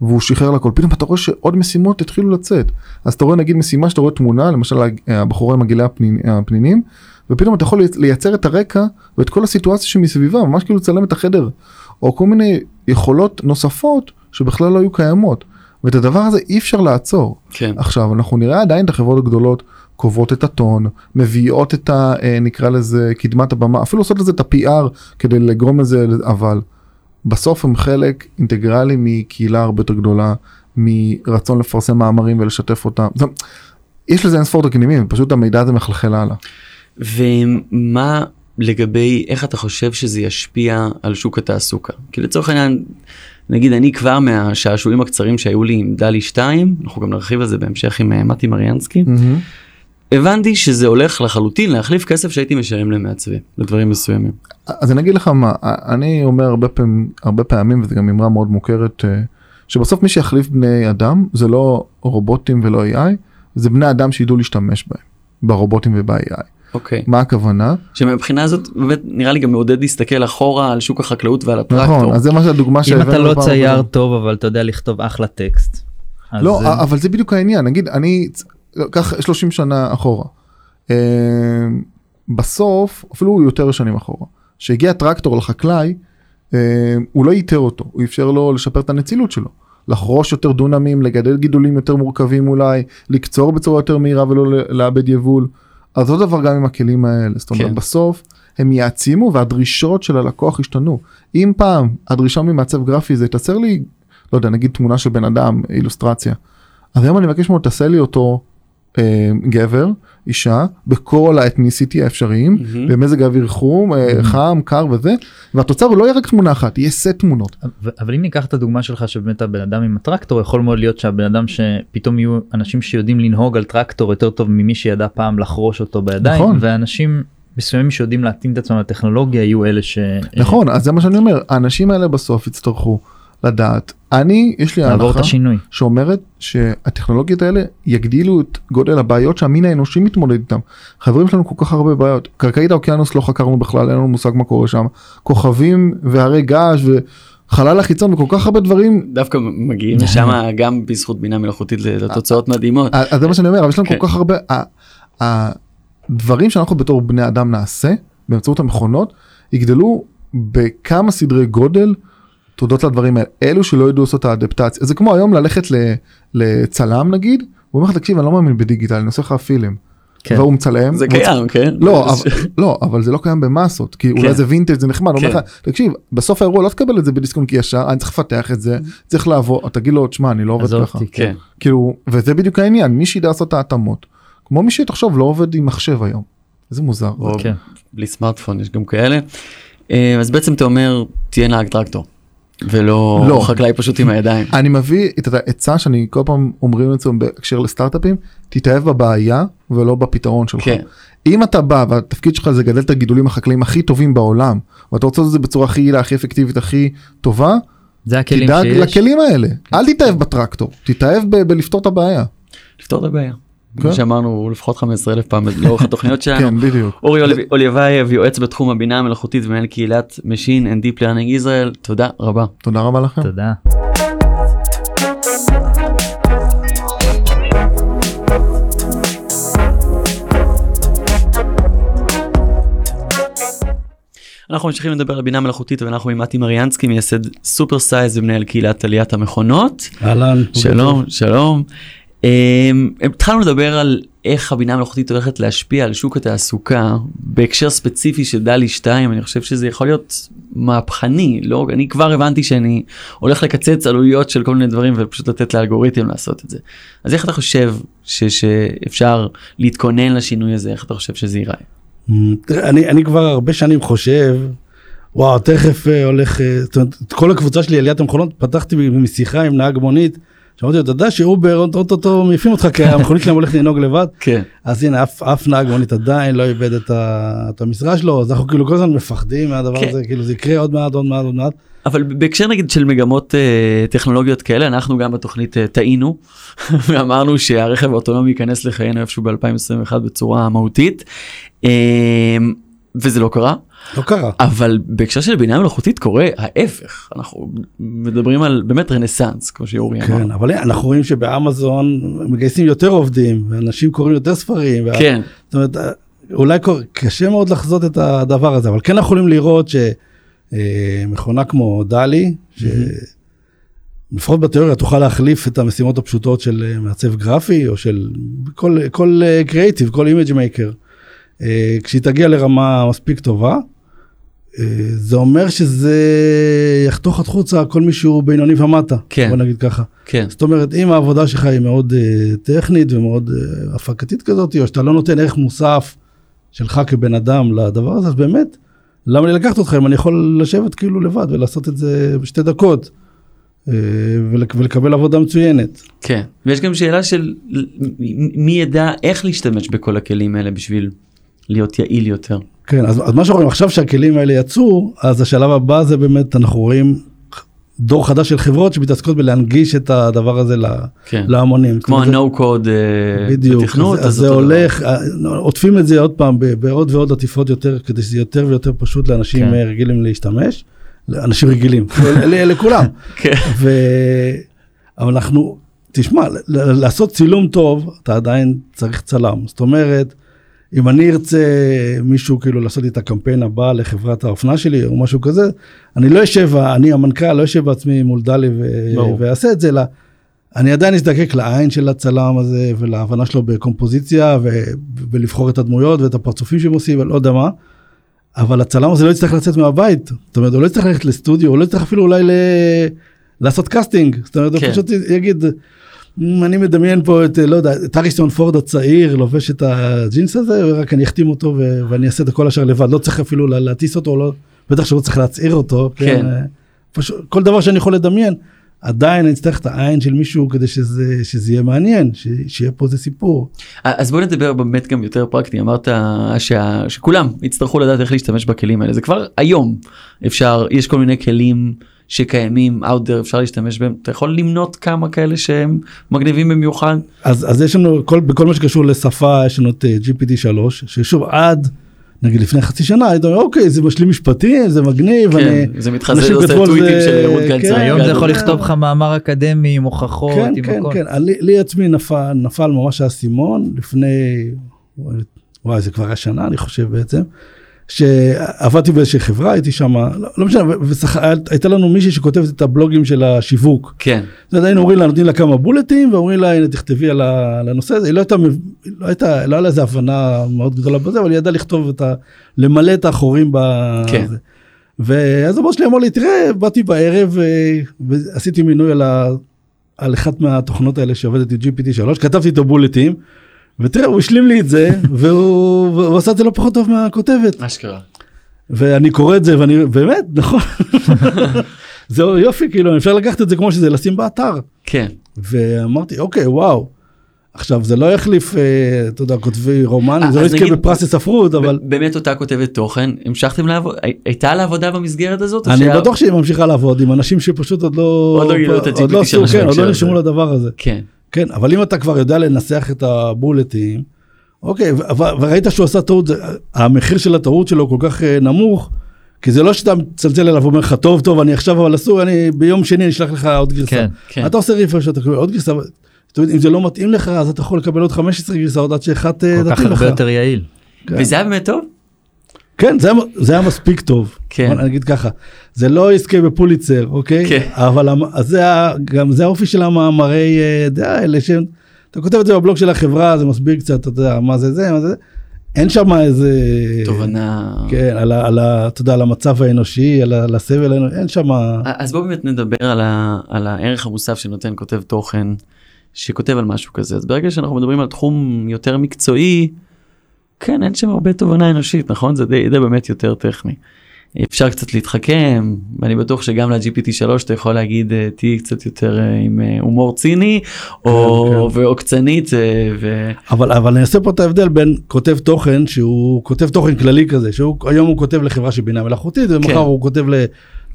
[SPEAKER 4] והוא שחרר לכל, פתאום אתה רואה שעוד משימות התחילו לצאת. אז אתה רואה נגיד משימה שאתה רואה תמונה, למשל הבחורה עם עגילי הפנין- הפנינים, ופתאום אתה יכול לייצר את הרקע ואת כל הסיטואציה שמסביבה, ממש כאילו לצלם את החדר, או כל מיני יכולות נוספות שבכלל לא היו קיימות. ואת הדבר הזה אי אפשר לעצור.
[SPEAKER 1] כן.
[SPEAKER 4] עכשיו אנחנו נראה עדיין את החברות הגדולות קובעות את הטון, מביאות את ה... אה, נקרא לזה קדמת הבמה, אפילו עושות לזה את ה-PR כדי לגרום לזה, אבל בסוף הם חלק אינטגרלי מקהילה הרבה יותר גדולה, מרצון לפרסם מאמרים ולשתף אותם. זאת, יש לזה אין ספור תקדימים, פשוט המידע הזה מחלחל הלאה.
[SPEAKER 1] ומה לגבי איך אתה חושב שזה ישפיע על שוק התעסוקה? כי לצורך העניין, נגיד אני כבר מהשעשועים הקצרים שהיו לי עם דלי 2, אנחנו גם נרחיב על זה בהמשך עם אה, מתי מריאנסקי, הבנתי שזה הולך לחלוטין להחליף כסף שהייתי משלם למעצבים, לדברים מסוימים.
[SPEAKER 4] אז אני אגיד לך מה, אני אומר הרבה פעמים, הרבה פעמים וזה גם אמרה מאוד מוכרת, אה, שבסוף מי שיחליף בני אדם זה לא רובוטים ולא AI, זה בני אדם שידעו להשתמש בהם, ברובוטים וב-AI.
[SPEAKER 1] אוקיי.
[SPEAKER 4] מה הכוונה?
[SPEAKER 1] שמבחינה הזאת באמת נראה לי גם מעודד להסתכל אחורה על שוק החקלאות ועל הטרקטור.
[SPEAKER 4] נכון, אז זה מה שהדוגמה
[SPEAKER 3] אם
[SPEAKER 4] שהבאנו
[SPEAKER 3] אתה לא צייר. טוב אבל אתה יודע לכתוב אחלה טקסט.
[SPEAKER 4] לא,
[SPEAKER 3] זה-
[SPEAKER 4] אבל זה בדיוק העניין, נגיד אני, קח 30 שנה אחורה. אה, בסוף, אפילו יותר שנים אחורה, שהגיע טרקטור לחקלאי, אה, הוא לא איתר אותו, הוא אפשר לו לשפר את הנצילות שלו. לחרוש יותר דונמים, לגדל גידולים יותר מורכבים אולי, לקצור בצורה יותר מהירה ולא ל- לאבד יבול. אז אותו דבר גם עם הכלים האלה, זאת אומרת
[SPEAKER 1] כן.
[SPEAKER 4] בסוף הם יעצימו והדרישות של הלקוח ישתנו. אם פעם הדרישה ממעצב גרפי זה תעשר לי, לא יודע, נגיד תמונה של בן אדם, אילוסטרציה. אז היום אני מבקש ממנו תעשה לי אותו גבר, אישה, בכל האתניסיטי האפשריים,
[SPEAKER 1] מהמם.
[SPEAKER 4] במזג האוויר חום, אה, חם, קר וזה, והתוצר הוא לא יהיה רק תמונה אחת, יהיה סט תמונות.
[SPEAKER 3] אבל- אבל אם ניקח את הדוגמה שלך שבאמת הבן אדם עם הטרקטור יכול מאוד להיות שהבן אדם שפתאום יהיו אנשים שיודעים לנהוג על טרקטור יותר טוב ממי שידע פעם לחרוש אותו בידיים
[SPEAKER 4] נכון.
[SPEAKER 3] ואנשים מסוימים שיודעים להתאים את עצמם לטכנולוגיה יהיו אלה ש...
[SPEAKER 4] נכון, אז זה מה שאני אומר, האנשים האלה בסוף יצטרכו לדעת. אני, יש לי הנחה. שאומרת שהטכנולוגיות האלה יגדילו את גודל הבעיות שהמין האנושי מתמודד איתם. חברים שלנו כל כך הרבה בעיות. קרקעית האוקיינוס לא חקרנו בכלל, אין לנו מושג מה קורה שם. כוכבים והרי געש וחלל החיצון וכל כך הרבה דברים.
[SPEAKER 1] דווקא מגיעים לשם גם בזכות בינה מלאכותית לתוצאות מדהימות.
[SPEAKER 4] אז זה מה שאני אומר, אבל יש לנו
[SPEAKER 1] כן.
[SPEAKER 4] כל כך הרבה, הדברים שאנחנו בתור בני אדם נעשה באמצעות המכונות יגדלו בכמה סדרי גודל תודות לדברים האלה. אלו שלא ידעו לעשות את האדפטציה. זה כמו היום ללכת לצלם נגיד, הוא אומר לך תקשיב אני לא מאמין בדיגיטל אני עושה לך פילם.
[SPEAKER 3] כן.
[SPEAKER 4] והוא מצלם.
[SPEAKER 1] זה קיים, כן?
[SPEAKER 4] לא, אבל, לא, אבל זה לא קיים במסות, כי אולי
[SPEAKER 1] כן.
[SPEAKER 4] זה וינטג' זה נחמד, הוא אומר
[SPEAKER 1] כן.
[SPEAKER 4] לך, תקשיב, בסוף האירוע לא תקבל את זה בדיסקונט ישר, אני צריך לפתח את זה, צריך לעבור, תגיד לו, תשמע, אני לא עובד ככה.
[SPEAKER 1] כן.
[SPEAKER 4] כאילו, וזה בדיוק העניין, מי שידע לעשות את ההתאמות, כמו מי שתחשוב לא עובד עם מחשב היום. איזה מוזר.
[SPEAKER 3] כן.
[SPEAKER 1] בלי סמארטפון יש גם כאלה. אה, אז בעצם אתה אומר תהיה נהג טרקטור. ולא
[SPEAKER 4] לא.
[SPEAKER 1] חקלאי פשוט עם הידיים.
[SPEAKER 4] אני מביא את העצה שאני כל פעם אומרים את זה בהקשר לסטארט-אפים, תתאהב בבעיה ולא בפתרון שלך.
[SPEAKER 1] כן.
[SPEAKER 4] אם אתה בא והתפקיד שלך זה לגדל את הגידולים החקלאיים הכי טובים בעולם, ואתה רוצה לעשות את זה בצורה הכי יעילה, הכי אפקטיבית, הכי טובה,
[SPEAKER 3] זה הכלים
[SPEAKER 4] תדאג
[SPEAKER 3] שיש.
[SPEAKER 4] לכלים האלה. אל תתאהב בטרקטור, תתאהב ב- בלפתור את הבעיה.
[SPEAKER 1] לפתור את הבעיה.
[SPEAKER 4] כן.
[SPEAKER 1] כמו שאמרנו לפחות 15 אלף פעם לאורך התוכניות שלנו.
[SPEAKER 4] כן, בדיוק.
[SPEAKER 1] אורי אלי- אליאבייב יועץ בתחום הבינה המלאכותית ומנהל קהילת Machine and Deep Learning Israel תודה רבה.
[SPEAKER 4] תודה רבה לכם.
[SPEAKER 3] תודה.
[SPEAKER 1] אנחנו ממשיכים לדבר על בינה מלאכותית ואנחנו עם מתי מריאנסקי מייסד סופר סייז ומנהל קהילת עליית המכונות.
[SPEAKER 5] אהלן.
[SPEAKER 1] שלום שלום. אמ, התחלנו לדבר על איך הבינה המלאכותית הולכת להשפיע על שוק התעסוקה בהקשר ספציפי של דלי 2 אני חושב שזה יכול להיות מהפכני, לא, אני כבר הבנתי שאני הולך לקצץ עלויות של כל מיני דברים ופשוט לתת לאלגוריתם לעשות את זה. אז איך אתה חושב ש, שאפשר להתכונן לשינוי הזה, איך אתה חושב שזה ייראה?
[SPEAKER 5] תראה, אני, אני כבר הרבה שנים חושב, וואו, תכף אה, הולך, אה, את כל הקבוצה שלי עליית המכונות, פתחתי משיחה עם נהג מונית, שאמרתי לו, אתה יודע שאובר אוטוטו מעיפים אותך כי המכונית שלהם הולכת לנהוג לבד.
[SPEAKER 1] כן.
[SPEAKER 5] אז הנה, אף, נהג מונית עדיין לא איבד את המשרה שלו, אז אנחנו כאילו כל הזמן מפחדים מהדבר
[SPEAKER 1] כן.
[SPEAKER 5] הזה, כאילו זה יקרה עוד מעט, עוד מעט, עוד מעט.
[SPEAKER 1] אבל בהקשר נגיד של מגמות אה, טכנולוגיות כאלה, אנחנו גם בתוכנית אה, טעינו ואמרנו שהרכב האוטונומי ייכנס לחיינו איפשהו ב-2021 בצורה מהותית, אה, וזה לא קרה.
[SPEAKER 5] לא קרה.
[SPEAKER 1] אבל בהקשר של בינה מלאכותית קורה ההפך, אנחנו מדברים על באמת רנסאנס, כמו שאורי אמר.
[SPEAKER 5] כן, אבל אנחנו רואים שבאמזון מגייסים יותר עובדים, ואנשים קוראים יותר ספרים. וה-
[SPEAKER 1] כן,
[SPEAKER 5] זאת אומרת, אולי קור- קשה מאוד לחזות את הדבר הזה, אבל כן אנחנו יכולים לראות שמכונה כמו דלי, שלפחות בתיאוריה תוכל להחליף את המשימות הפשוטות של אה, מעצב גרפי, או של כל, כל קריאיטיב, כל image maker. כשהיא תגיע לרמה מספיק טובה, אה, זה אומר שזה יחתוך החוצה כל מי שהוא בינוני ומטה,
[SPEAKER 1] כן.
[SPEAKER 5] בוא נגיד ככה.
[SPEAKER 1] כן,
[SPEAKER 5] זאת אומרת, אם העבודה שלך היא מאוד אה, טכנית ומאוד אה, הפקתית כזאת, או שאתה לא נותן ערך מוסף שלך כבן אדם לדבר הזה, אז באמת, למה לי לקחת אותך אם אני יכול לשבת כאילו לבד ולעשות את זה בשתי דקות ולק, ולקבל עבודה מצוינת.
[SPEAKER 1] כן. ויש גם שאלה של מי ידע איך להשתמש בכל הכלים האלה בשביל להיות יעיל יותר.
[SPEAKER 5] כן, אז, אז מה רואים עכשיו שהכלים האלה יצאו, אז השלב הבא זה באמת, אנחנו רואים דור חדש של חברות שמתעסקות בלהנגיש את הדבר הזה
[SPEAKER 1] כן.
[SPEAKER 5] להמונים.
[SPEAKER 1] כמו ה-No code אה,
[SPEAKER 5] בדיוק,
[SPEAKER 1] בתכנות,
[SPEAKER 5] אז, אז זה
[SPEAKER 1] אותו דבר.
[SPEAKER 5] הולך, אה, עוטפים את זה עוד פעם בעוד ועוד עטיפות יותר, כדי שזה יותר ויותר פשוט לאנשים
[SPEAKER 1] כן.
[SPEAKER 5] כן. רגילים להשתמש, לאנשים רגילים, לכולם.
[SPEAKER 1] כן.
[SPEAKER 5] ו... אבל אנחנו, תשמע, לעשות צילום טוב, אתה עדיין צריך צלם. זאת אומרת, אם אני ארצה מישהו כאילו לעשות לי את הקמפיין הבא לחברת האופנה שלי או משהו כזה, אני לא אשב, אני המנכ"ל, לא אשב בעצמי מול דלי. ואעשה את זה, אלא אני עדיין אזדקק לעין של הצלם הזה ולהבנה שלו בקומפוזיציה ו- ולבחור את הדמויות ואת הפרצופים שהם עושים, ולא יודע מה. אבל הצלם הזה לא יצטרך לצאת מהבית, זאת אומרת, הוא לא יצטרך ללכת לסטודיו, הוא לא יצטרך אפילו אולי ל... לעשות קאסטינג, זאת אומרת,
[SPEAKER 1] כן.
[SPEAKER 5] הוא פשוט יגיד, "מ, אני מדמיין פה את, לא יודע, את הריסון פורד הצעיר, לובש את הג'ינס הזה, ורק אני אחתים אותו ו- ואני אעשה את הכל השאר לבד, לא צריך אפילו לה- להטיס אותו, לא, בטח שלא צריך להצעיר אותו,
[SPEAKER 1] כן.
[SPEAKER 5] אה, פשוט, כל דבר שאני יכול לדמיין, עדיין אני אצטרך את העין של מישהו כדי שזה, שזה יהיה מעניין, ש- שיהיה פה איזה סיפור.
[SPEAKER 1] אז בוא נדבר באמת גם יותר פרקטי אמרת שה... שכולם יצטרכו לדעת איך להשתמש בכלים האלה זה כבר היום אפשר יש כל מיני כלים שקיימים out there אפשר להשתמש בהם. אתה יכול למנות כמה כאלה שהם מגניבים במיוחד.
[SPEAKER 5] אז, אז יש לנו, כל, בכל מה שקשור לשפה, יש לנו את אה, GPT 3, ששוב, עד, נגיד לפני חצי שנה, היית אומר, אוקיי, זה משלים משפטי, זה מגניב,
[SPEAKER 1] כן,
[SPEAKER 5] אני...
[SPEAKER 1] זה מתחזה זה עושה טוויטים
[SPEAKER 5] זה-
[SPEAKER 1] של רות
[SPEAKER 5] כן,
[SPEAKER 1] גנצר
[SPEAKER 3] היום זה יכול
[SPEAKER 5] כן.
[SPEAKER 3] לכתוב לך מאמר אקדמי עם הוכחות,
[SPEAKER 5] כן,
[SPEAKER 3] עם
[SPEAKER 5] כן,
[SPEAKER 3] הכל.
[SPEAKER 5] כן, לי, לי עצמי נפל, נפל ממש האסימון לפני, וואי, זה כבר היה שנה, אני חושב בעצם, שעבדתי באיזושהי חברה, הייתי שם, לא, לא משנה, הייתה לנו מישהי שכותבת את הבלוגים של השיווק.
[SPEAKER 1] כן
[SPEAKER 5] אומרת, היינו אומרים לה, נותנים לה כמה בולטים, ואומרים לה, הנה, תכתבי על הנושא הזה. היא לא הייתה, לא הייתה, לא היה לה איזה הבנה מאוד גדולה בזה, אבל היא ידעה לכתוב את ה... למלא את החורים ב...
[SPEAKER 1] כן.
[SPEAKER 5] ואז הבוס שלי אמר לי, תראה, באתי בערב אה, ועשיתי מינוי על, ה... על אחת מהתוכנות האלה שעובדת עם GPT 3, כתבתי את הבולטים, ותראה, הוא השלים לי את זה, והוא, והוא עשה את זה לא פחות טוב מהכותבת.
[SPEAKER 1] אשכרה
[SPEAKER 5] ואני קורא את זה, ואני, באמת, נכון. זהו יופי, כאילו, אפשר לקחת את זה כמו שזה, לשים באתר.
[SPEAKER 1] כן
[SPEAKER 5] ואמרתי אוקיי וואו. עכשיו זה לא יחליף אה, אתה יודע כותבי רומן
[SPEAKER 1] אה,
[SPEAKER 5] זה לא יזכה בפרס הספרות אבל
[SPEAKER 1] באמת אותה כותבת תוכן המשכתם לעבוד הי- הייתה לה עבודה במסגרת הזאת
[SPEAKER 5] אני בטוח שהיא ממשיכה לעבוד עם אנשים שפשוט עוד לא
[SPEAKER 1] עוד לא
[SPEAKER 5] לא כן, לא. נרשמו לדבר הזה
[SPEAKER 1] כן
[SPEAKER 5] כן אבל אם אתה כבר יודע לנסח את הבולטים אוקיי וראית שהוא עשה טעות המחיר של הטעות שלו כל כך אה, נמוך. כי זה לא שאתה מצלצל אליו ואומר לך טוב טוב אני עכשיו אבל אסור אני ביום שני אני אשלח לך עוד גרסה.
[SPEAKER 3] כן,
[SPEAKER 1] כן.
[SPEAKER 5] אתה עושה ריפרש אתה מקבל עוד גרסה. אומרת, אם זה לא מתאים לך אז אתה יכול לקבל עוד 15 גרסאות עד שאחת אה,
[SPEAKER 3] כל כך
[SPEAKER 5] תתאים לך.
[SPEAKER 3] הרבה יותר יעיל.
[SPEAKER 5] כן.
[SPEAKER 1] וזה היה באמת טוב
[SPEAKER 5] כן, זה, זה היה מספיק טוב.
[SPEAKER 1] כן.
[SPEAKER 5] בוא נגיד ככה, זה לא יזכה בפוליצר, אוקיי?
[SPEAKER 1] כן.
[SPEAKER 5] אבל זה גם זה האופי של המאמרי אה, דעה האלה, שאתה כותב את זה בבלוג של החברה, זה מסביר קצת, אתה יודע, מה זה זה, מה זה זה. אין שם איזה...
[SPEAKER 1] תובנה.
[SPEAKER 5] כן, על, על, אתה יודע, על המצב האנושי, על, על הסבל, האנושי, אין שם...
[SPEAKER 1] אז בואו באמת נדבר על, ה, על הערך המוסף שנותן כותב תוכן שכותב על משהו כזה. אז ברגע שאנחנו מדברים על תחום יותר מקצועי, כן, אין שם הרבה תובנה אנושית, נכון? זה די, די באמת יותר טכני. אפשר קצת להתחכם, ואני בטוח שגם ל-GPT 3 אתה יכול להגיד אה, תהיי קצת יותר אה, עם אה, הומור ציני או
[SPEAKER 5] כן.
[SPEAKER 1] ועוקצנית אה, ו...
[SPEAKER 5] אבל, אבל אני אעשה פה את ההבדל בין כותב תוכן, שהוא כותב תוכן כללי כזה, שהוא היום הוא כותב לחברה של בינה מלאכותית, ומחר
[SPEAKER 1] כן.
[SPEAKER 5] הוא כותב ל...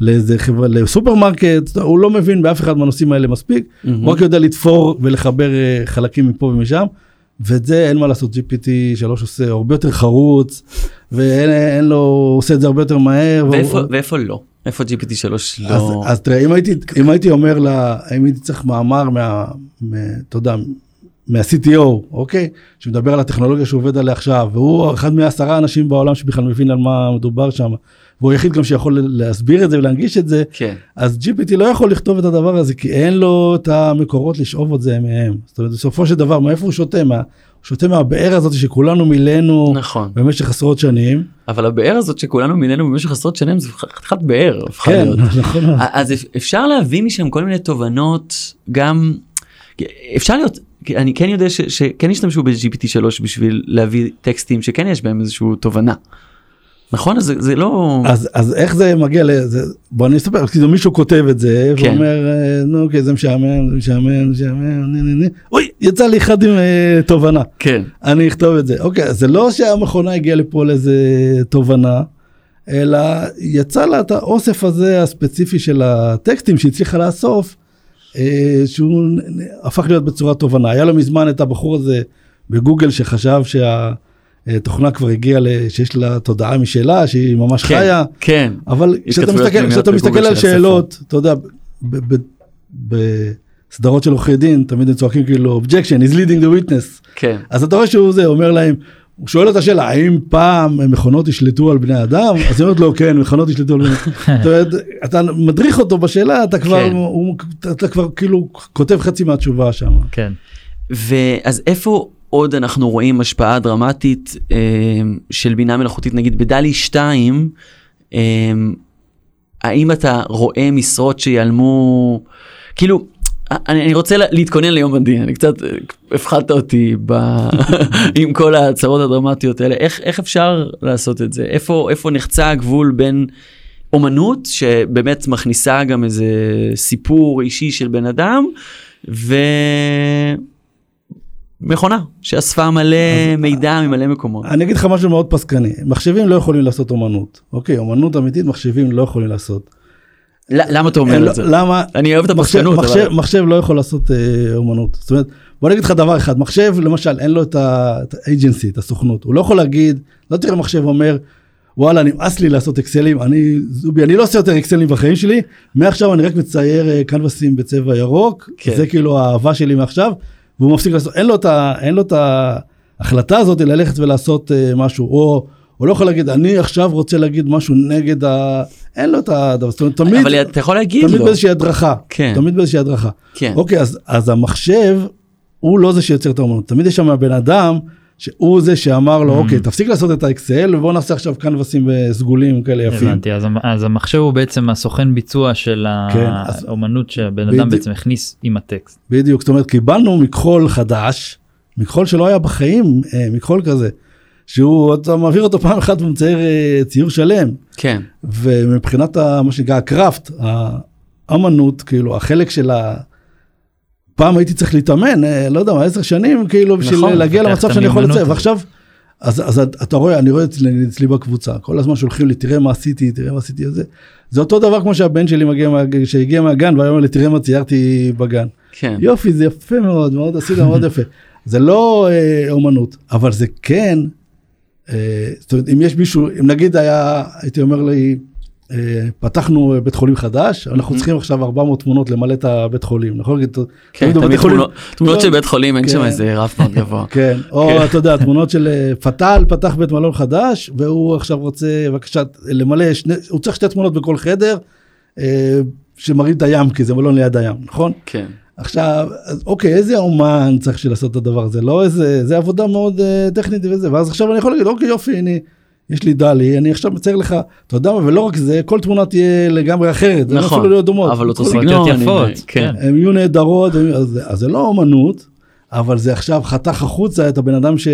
[SPEAKER 5] לאיזה חברה, לסופרמרקט, הוא לא מבין באף אחד מהנושאים האלה מספיק,
[SPEAKER 1] מהמם.
[SPEAKER 5] הוא רק יודע לתפור ולחבר חלקים מפה ומשם, ואת זה אין מה לעשות, GPT 3 עושה הרבה יותר חרוץ, ואין אין לו, הוא עושה את זה הרבה יותר מהר. והוא-
[SPEAKER 1] ואיפה, ואיפה לא? איפה GPT 3
[SPEAKER 5] אז,
[SPEAKER 1] לא...
[SPEAKER 5] אז תראה, אם הייתי, אם הייתי אומר לה, אם הייתי צריך מאמר מה אתה יודע, מה-CTO, אוקיי? שמדבר על הטכנולוגיה שהוא עובד עליה עכשיו, והוא אחד מעשרה אנשים בעולם שבכלל מבין על מה מדובר שם, והוא היחיד גם שיכול להסביר את זה ולהנגיש את זה,
[SPEAKER 1] כן.
[SPEAKER 5] אז GPT לא יכול לכתוב את הדבר הזה, כי אין לו את המקורות לשאוב את זה מהם. זאת אומרת, בסופו של דבר, מאיפה הוא שותה? מה, הוא שותה מהבאר הזאת שכולנו מילאנו
[SPEAKER 1] נכון.
[SPEAKER 5] במשך עשרות שנים.
[SPEAKER 1] אבל הבאר הזאת שכולנו מינינו במשך עשרות שנים זה חתיכת באר.
[SPEAKER 5] כן. נכון.
[SPEAKER 1] אז אפשר להביא משם כל מיני תובנות גם אפשר להיות אני כן יודע ש, שכן השתמשו ב-GPT 3 בשביל להביא טקסטים שכן יש בהם איזשהו תובנה. נכון? זה, זה לא
[SPEAKER 5] אז אז איך זה מגיע לזה בוא אני אספר כאילו מישהו כותב את זה
[SPEAKER 1] כן.
[SPEAKER 5] ואומר אה, נו אוקיי זה משעמם זה משעמם זה משעמם נה, נה, נה. אוי יצא לי אחד עם אה, תובנה.
[SPEAKER 1] כן.
[SPEAKER 5] אני אכתוב את זה. אוקיי זה לא שהמכונה הגיעה לפה לאיזה תובנה אלא יצא לה את האוסף הזה הספציפי של הטקסטים שהצליחה לאסוף אה, שהוא הפך להיות בצורת תובנה. היה לו מזמן את הבחור הזה בגוגל שחשב שהתוכנה כבר הגיעה ל- שיש לה תודעה משלה שהיא ממש
[SPEAKER 1] כן,
[SPEAKER 5] חיה.
[SPEAKER 1] כן
[SPEAKER 5] אבל כשאתה מסתכל, כשאתה מסתכל על. שאלות, אתה יודע, בסדרות של עורכי דין, תמיד הם צועקים כאילו, objection is leading the witness.
[SPEAKER 1] כן
[SPEAKER 5] אז אתה רואה שהוא זה, אומר להם, הוא שואל את השאלה, האם פעם מכונות ישלטו על בני אדם? אז היא אומרת לו, כן, מכונות ישלטו על בני אדם. זאת אומרת, אתה מדריך אותו בשאלה, אתה כבר,
[SPEAKER 1] כן.
[SPEAKER 5] הוא- אתה כבר כאילו כותב חצי מהתשובה שם.
[SPEAKER 3] כן.
[SPEAKER 1] ואז איפה עוד אנחנו רואים השפעה דרמטית אה, של בינה מלאכותית נגיד בדלי 2 אה, האם אתה רואה משרות שיעלמו כאילו אני, אני רוצה לה- להתכונן ליום הדין אני קצת אה, הפחדת אותי ב... עם כל ההצהרות הדרמטיות האלה. איך איך אפשר לעשות את זה? איפה איפה נחצה הגבול בין אומנות שבאמת מכניסה גם איזה סיפור אישי של בן אדם ו... מכונה שאספה מלא מידע ממלא מקומות.
[SPEAKER 5] אני אגיד לך משהו מאוד פסקני, מחשבים לא יכולים לעשות אומנות, אוקיי, אומנות אמיתית מחשבים לא יכולים לעשות.
[SPEAKER 1] ל- למה אתה אומר
[SPEAKER 5] לו-
[SPEAKER 1] את זה?
[SPEAKER 5] למה?
[SPEAKER 1] אני אוהב את הפרשנות,
[SPEAKER 5] מחשב,
[SPEAKER 1] אבל...
[SPEAKER 5] מחשב לא יכול לעשות אה, אומנות. זאת אומרת, בוא נגיד לך דבר אחד, מחשב למשל אין לו את האג'נסי, את הסוכנות, הוא לא יכול להגיד, לא תראה מחשב אומר, וואלה נמאס לי לעשות אקסלים, אני זובי, אני לא עושה יותר אקסלים בחיים שלי, מעכשיו אני רק מצייר אה, קנבסים בצבע ירוק,
[SPEAKER 1] כן.
[SPEAKER 5] זה כאילו האהבה שלי מעכשיו, והוא מפסיק לעשות, אין לו את, ה, אין לו את ההחלטה הזאת ללכת ולעשות אה, משהו, או הוא לא יכול להגיד, אני עכשיו רוצה להגיד משהו נגד ה... אין לו את הדבר, זאת אומרת, תמיד,
[SPEAKER 1] אבל אתה יכול להגיד
[SPEAKER 5] תמיד
[SPEAKER 1] לו.
[SPEAKER 5] באיזושהי הדרכה,
[SPEAKER 1] כן.
[SPEAKER 5] תמיד באיזושהי הדרכה.
[SPEAKER 1] כן.
[SPEAKER 5] אוקיי, אז, אז המחשב הוא לא זה שיוצר את האומנות, תמיד יש שם בן אדם שהוא זה שאמר לו,
[SPEAKER 3] Mm.
[SPEAKER 5] אוקיי, תפסיק לעשות את האקסל ובוא נעשה עכשיו קנבסים סגולים כאלה יפים.
[SPEAKER 3] הבנתי אז, אז המחשב הוא בעצם הסוכן ביצוע של
[SPEAKER 5] כן, אז-
[SPEAKER 3] האומנות שהבן
[SPEAKER 5] בדיוק.
[SPEAKER 3] אדם בעצם הכניס עם הטקסט.
[SPEAKER 5] בדיוק, זאת אומרת, קיבלנו מכחול חדש, מכחול שלא היה בחיים, אה, מכחול כזה, שהוא, אתה מעביר אותו פעם אחת ומצייר אה, ציור שלם,
[SPEAKER 1] כן.
[SPEAKER 5] ומבחינת ה- מה שנקרא הקראפט, האמנות, כאילו החלק של ה... פעם הייתי צריך להתאמן, אה, לא יודע מה, עשר שנים, כאילו, בשביל
[SPEAKER 1] נכון,
[SPEAKER 5] להגיע למצב שאני יכול לצאת. ועכשיו, אז, אז אתה רואה, אני רואה אצלי, אצלי בקבוצה, כל הזמן שולחים לי, תראה מה עשיתי, תראה מה עשיתי, זה, זה אותו דבר כמו שהבן שלי מגיע, שהגיע מהגן, והיה אומר לי, תראה מה ציירתי בגן.
[SPEAKER 1] כן.
[SPEAKER 5] יופי, זה יפה מאוד, מאוד עשית מאוד יפה. זה לא אה, אומנות, אבל זה כן, אה, זאת אומרת, אם יש מישהו, אם נגיד היה, הייתי אומר לי, פתחנו בית חולים חדש, אנחנו צריכים עכשיו 400 תמונות למלא את הבית חולים, נכון?
[SPEAKER 1] כן,
[SPEAKER 5] תמיד
[SPEAKER 1] תמונות-. של בית חולים אין שם
[SPEAKER 5] כן.
[SPEAKER 1] איזה רף מאוד גבוה.
[SPEAKER 5] כן, או אתה יודע, תמונות של אה, פתאל פתח בית מלון חדש, והוא עכשיו רוצה בבקשה למלא, שני, הוא צריך שתי תמונות בכל חדר, אה, שמראים את הים, כי זה מלון ליד הים, נכון?
[SPEAKER 1] כן.
[SPEAKER 5] עכשיו, אוקיי, איזה אומן צריך לעשות את הדבר הזה? לא איזה, זה עבודה מאוד טכנית וזה, ואז עכשיו אני יכול להגיד, אוקיי, יופי, הנה, יש לי דלי, אני עכשיו מצייר לך, אתה יודע מה, ולא רק זה, כל תמונה תהיה לגמרי אחרת, לא
[SPEAKER 1] נכון,
[SPEAKER 5] אפילו להיות דומות.
[SPEAKER 1] אבל אותו סגנון.
[SPEAKER 3] יפות,
[SPEAKER 1] כן.
[SPEAKER 5] הן יהיו נהדרות, אז, אז זה לא אומנות, אבל זה עכשיו חתך החוצה את הבן אדם ש...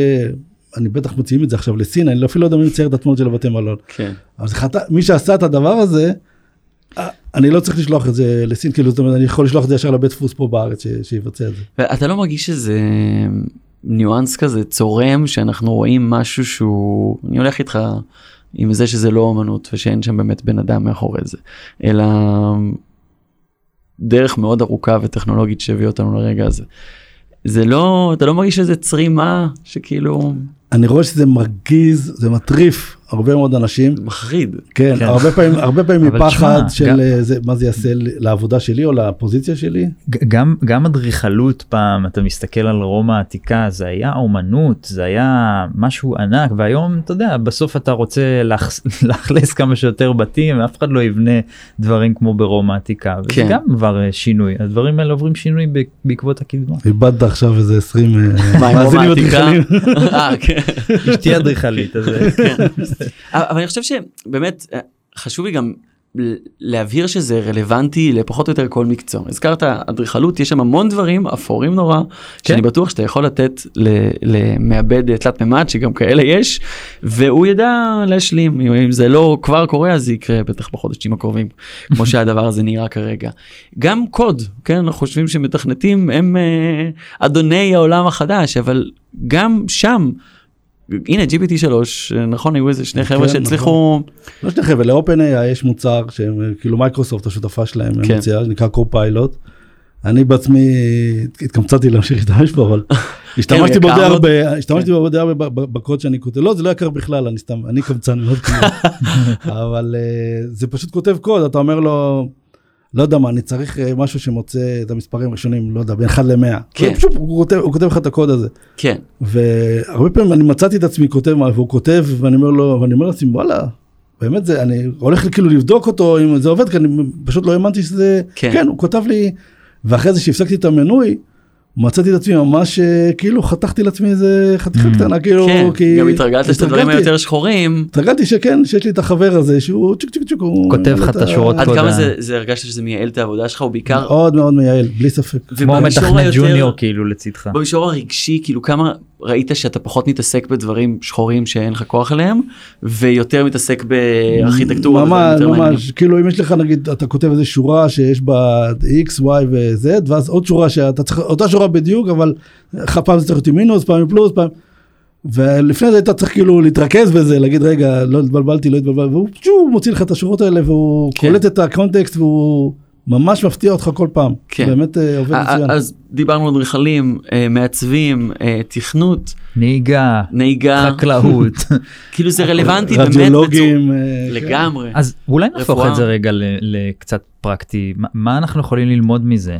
[SPEAKER 5] אני בטח מוציאים את זה עכשיו לסין, אני אפילו לא יודע מי מצייר את התמונות של הבתי מלון.
[SPEAKER 1] כן.
[SPEAKER 5] אבל חתך, מי שעשה את הדבר הזה, אה, אני לא צריך לשלוח את זה לסין, כאילו, זאת אומרת, אני יכול לשלוח את זה ישר לבית דפוס פה בארץ ש- שיבצע את זה.
[SPEAKER 1] ואתה לא מרגיש שזה ניואנס כזה צורם שאנחנו רואים משהו שהוא אני הולך איתך עם זה שזה לא אמנות ושאין שם באמת בן אדם מאחורי זה אלא דרך מאוד ארוכה וטכנולוגית שהביא אותנו לרגע הזה. זה לא אתה לא מרגיש שזה צרימה שכאילו
[SPEAKER 5] אני רואה שזה מרגיז, זה מטריף הרבה מאוד אנשים.
[SPEAKER 1] מחריד.
[SPEAKER 5] כן,
[SPEAKER 3] כן.
[SPEAKER 5] הרבה פעמים, הרבה פעמים מפחד
[SPEAKER 3] תשמע,
[SPEAKER 5] של
[SPEAKER 3] גם-
[SPEAKER 5] אה, זה, מה זה יעשה לעבודה שלי או לפוזיציה שלי.
[SPEAKER 3] גם גם אדריכלות פעם אתה מסתכל על רומא העתיקה זה היה אומנות זה היה משהו ענק והיום אתה יודע בסוף אתה רוצה לאכלס כמה שיותר בתים אף אחד לא יבנה דברים כמו ברומא העתיקה וזה
[SPEAKER 1] כן.
[SPEAKER 3] גם כבר אה, שינוי הדברים האלה עוברים שינוי בעקבות הקדמה.
[SPEAKER 5] איבדת עכשיו איזה 20
[SPEAKER 1] מה, עם רומא
[SPEAKER 5] מאזינים? אדריכלים.
[SPEAKER 1] אה, כן.
[SPEAKER 3] אשתי אדריכלית אז אה,
[SPEAKER 1] אבל אני חושב שבאמת חשוב לי גם להבהיר שזה רלוונטי לפחות או יותר כל מקצוע. הזכרת אדריכלות, יש שם המון דברים אפורים נורא, שאני בטוח שאתה יכול לתת למעבד תלת מימד, שגם כאלה יש, והוא ידע להשלים. אם- אם זה לא כבר קורה, אז זה יקרה בטח בחודשים הקרובים, כמו שהדבר הזה נראה כרגע. גם קוד, כן, אנחנו חושבים שמתכנתים הם אה, אדוני העולם החדש, אבל גם שם, הנה GPT 3 נכון היו איזה שני חבר'ה
[SPEAKER 5] כן,
[SPEAKER 1] שהצליחו
[SPEAKER 5] לא שני חבר'ה, ל-OpenAI יש מוצר שהם כאילו מייקרוסופט השותפה שלהם,
[SPEAKER 1] כן.
[SPEAKER 5] כן. מציעה, שנקרא Copilot. אני בעצמי התקמצנתי להמשיך להשתמש בו, אבל השתמשתי בו די. הרבה, השתמשתי בו די הרבה בקוד שאני כותב, לא זה לא יקר בכלל, אני סתם, אני קמצן מאוד אבל אה, זה פשוט כותב קוד, אתה אומר לו, לא יודע מה, אני צריך אה, משהו שמוצא את המספרים הראשונים, לא יודע, בין 1 ל-100.
[SPEAKER 1] כן.
[SPEAKER 5] פשוט הוא כותב- הוא כותב לך את הקוד הזה.
[SPEAKER 1] כן
[SPEAKER 5] והרבה פעמים אני מצאתי את עצמי כותב מה והוא כותב ואני אומר לו ואני אומר לעצמי וואלה באמת זה אני הולך כאילו לבדוק אותו אם זה עובד כי אני פשוט לא האמנתי שזה
[SPEAKER 1] כן.
[SPEAKER 5] כן, הוא כתב לי ואחרי זה שהפסקתי את המנוי מצאתי את עצמי ממש אה, כאילו חתכתי לעצמי איזה חתיכה
[SPEAKER 3] Mm.
[SPEAKER 5] קטנה כאילו
[SPEAKER 1] כן
[SPEAKER 5] כי
[SPEAKER 1] גם התרגלת שאת הדברים היותר שחורים
[SPEAKER 5] התרגלתי שכן שיש לי את החבר הזה שהוא צ'יק צ'יק צ'יק הוא
[SPEAKER 3] כותב לך את השורות
[SPEAKER 1] עד כמה זה זה הרגשת שזה מייעל את העבודה שלך ובעיקר
[SPEAKER 5] מאוד מאוד מייעל בלי ספק.
[SPEAKER 3] כמו מתכנת ג'וניור כאילו לצדך.
[SPEAKER 1] במישור הרגשי כאילו כמה ראית שאתה פחות מתעסק בדברים שחורים שאין לך כוח אליהם ויותר מתעסק בארכיטקטורה.
[SPEAKER 5] ממש. ממש כאילו אם יש לך נגיד אתה כותב איזה שורה שיש בה x y ו-z ואז עוד שורה שאתה צריך אותה שורה בדיוק אבל פעם זה צריך להיות עם מינוס פעם עם פלוס פעם. ולפני זה אתה צריך כאילו להתרכז בזה להגיד רגע לא התבלבלתי לא התבלבלתי והוא מוציא לך את השורות האלה והוא
[SPEAKER 1] כן.
[SPEAKER 5] קולט את הקונטקסט והוא ממש מפתיע אותך כל פעם.
[SPEAKER 1] כן.
[SPEAKER 5] באמת אה, עובד מצוין.
[SPEAKER 1] אז דיברנו על אדריכלים, אה, מעצבים, אה, תכנות,
[SPEAKER 3] נהיגה,
[SPEAKER 1] נהיגה,
[SPEAKER 3] חקלאות.
[SPEAKER 1] כאילו זה רלוונטי באמת
[SPEAKER 5] רדיולוגים. כן.
[SPEAKER 1] לגמרי.
[SPEAKER 3] אז אולי נהפוך
[SPEAKER 1] רפואה.
[SPEAKER 3] את זה רגע ל- לקצת פרקטי מה- מה אנחנו יכולים ללמוד מזה.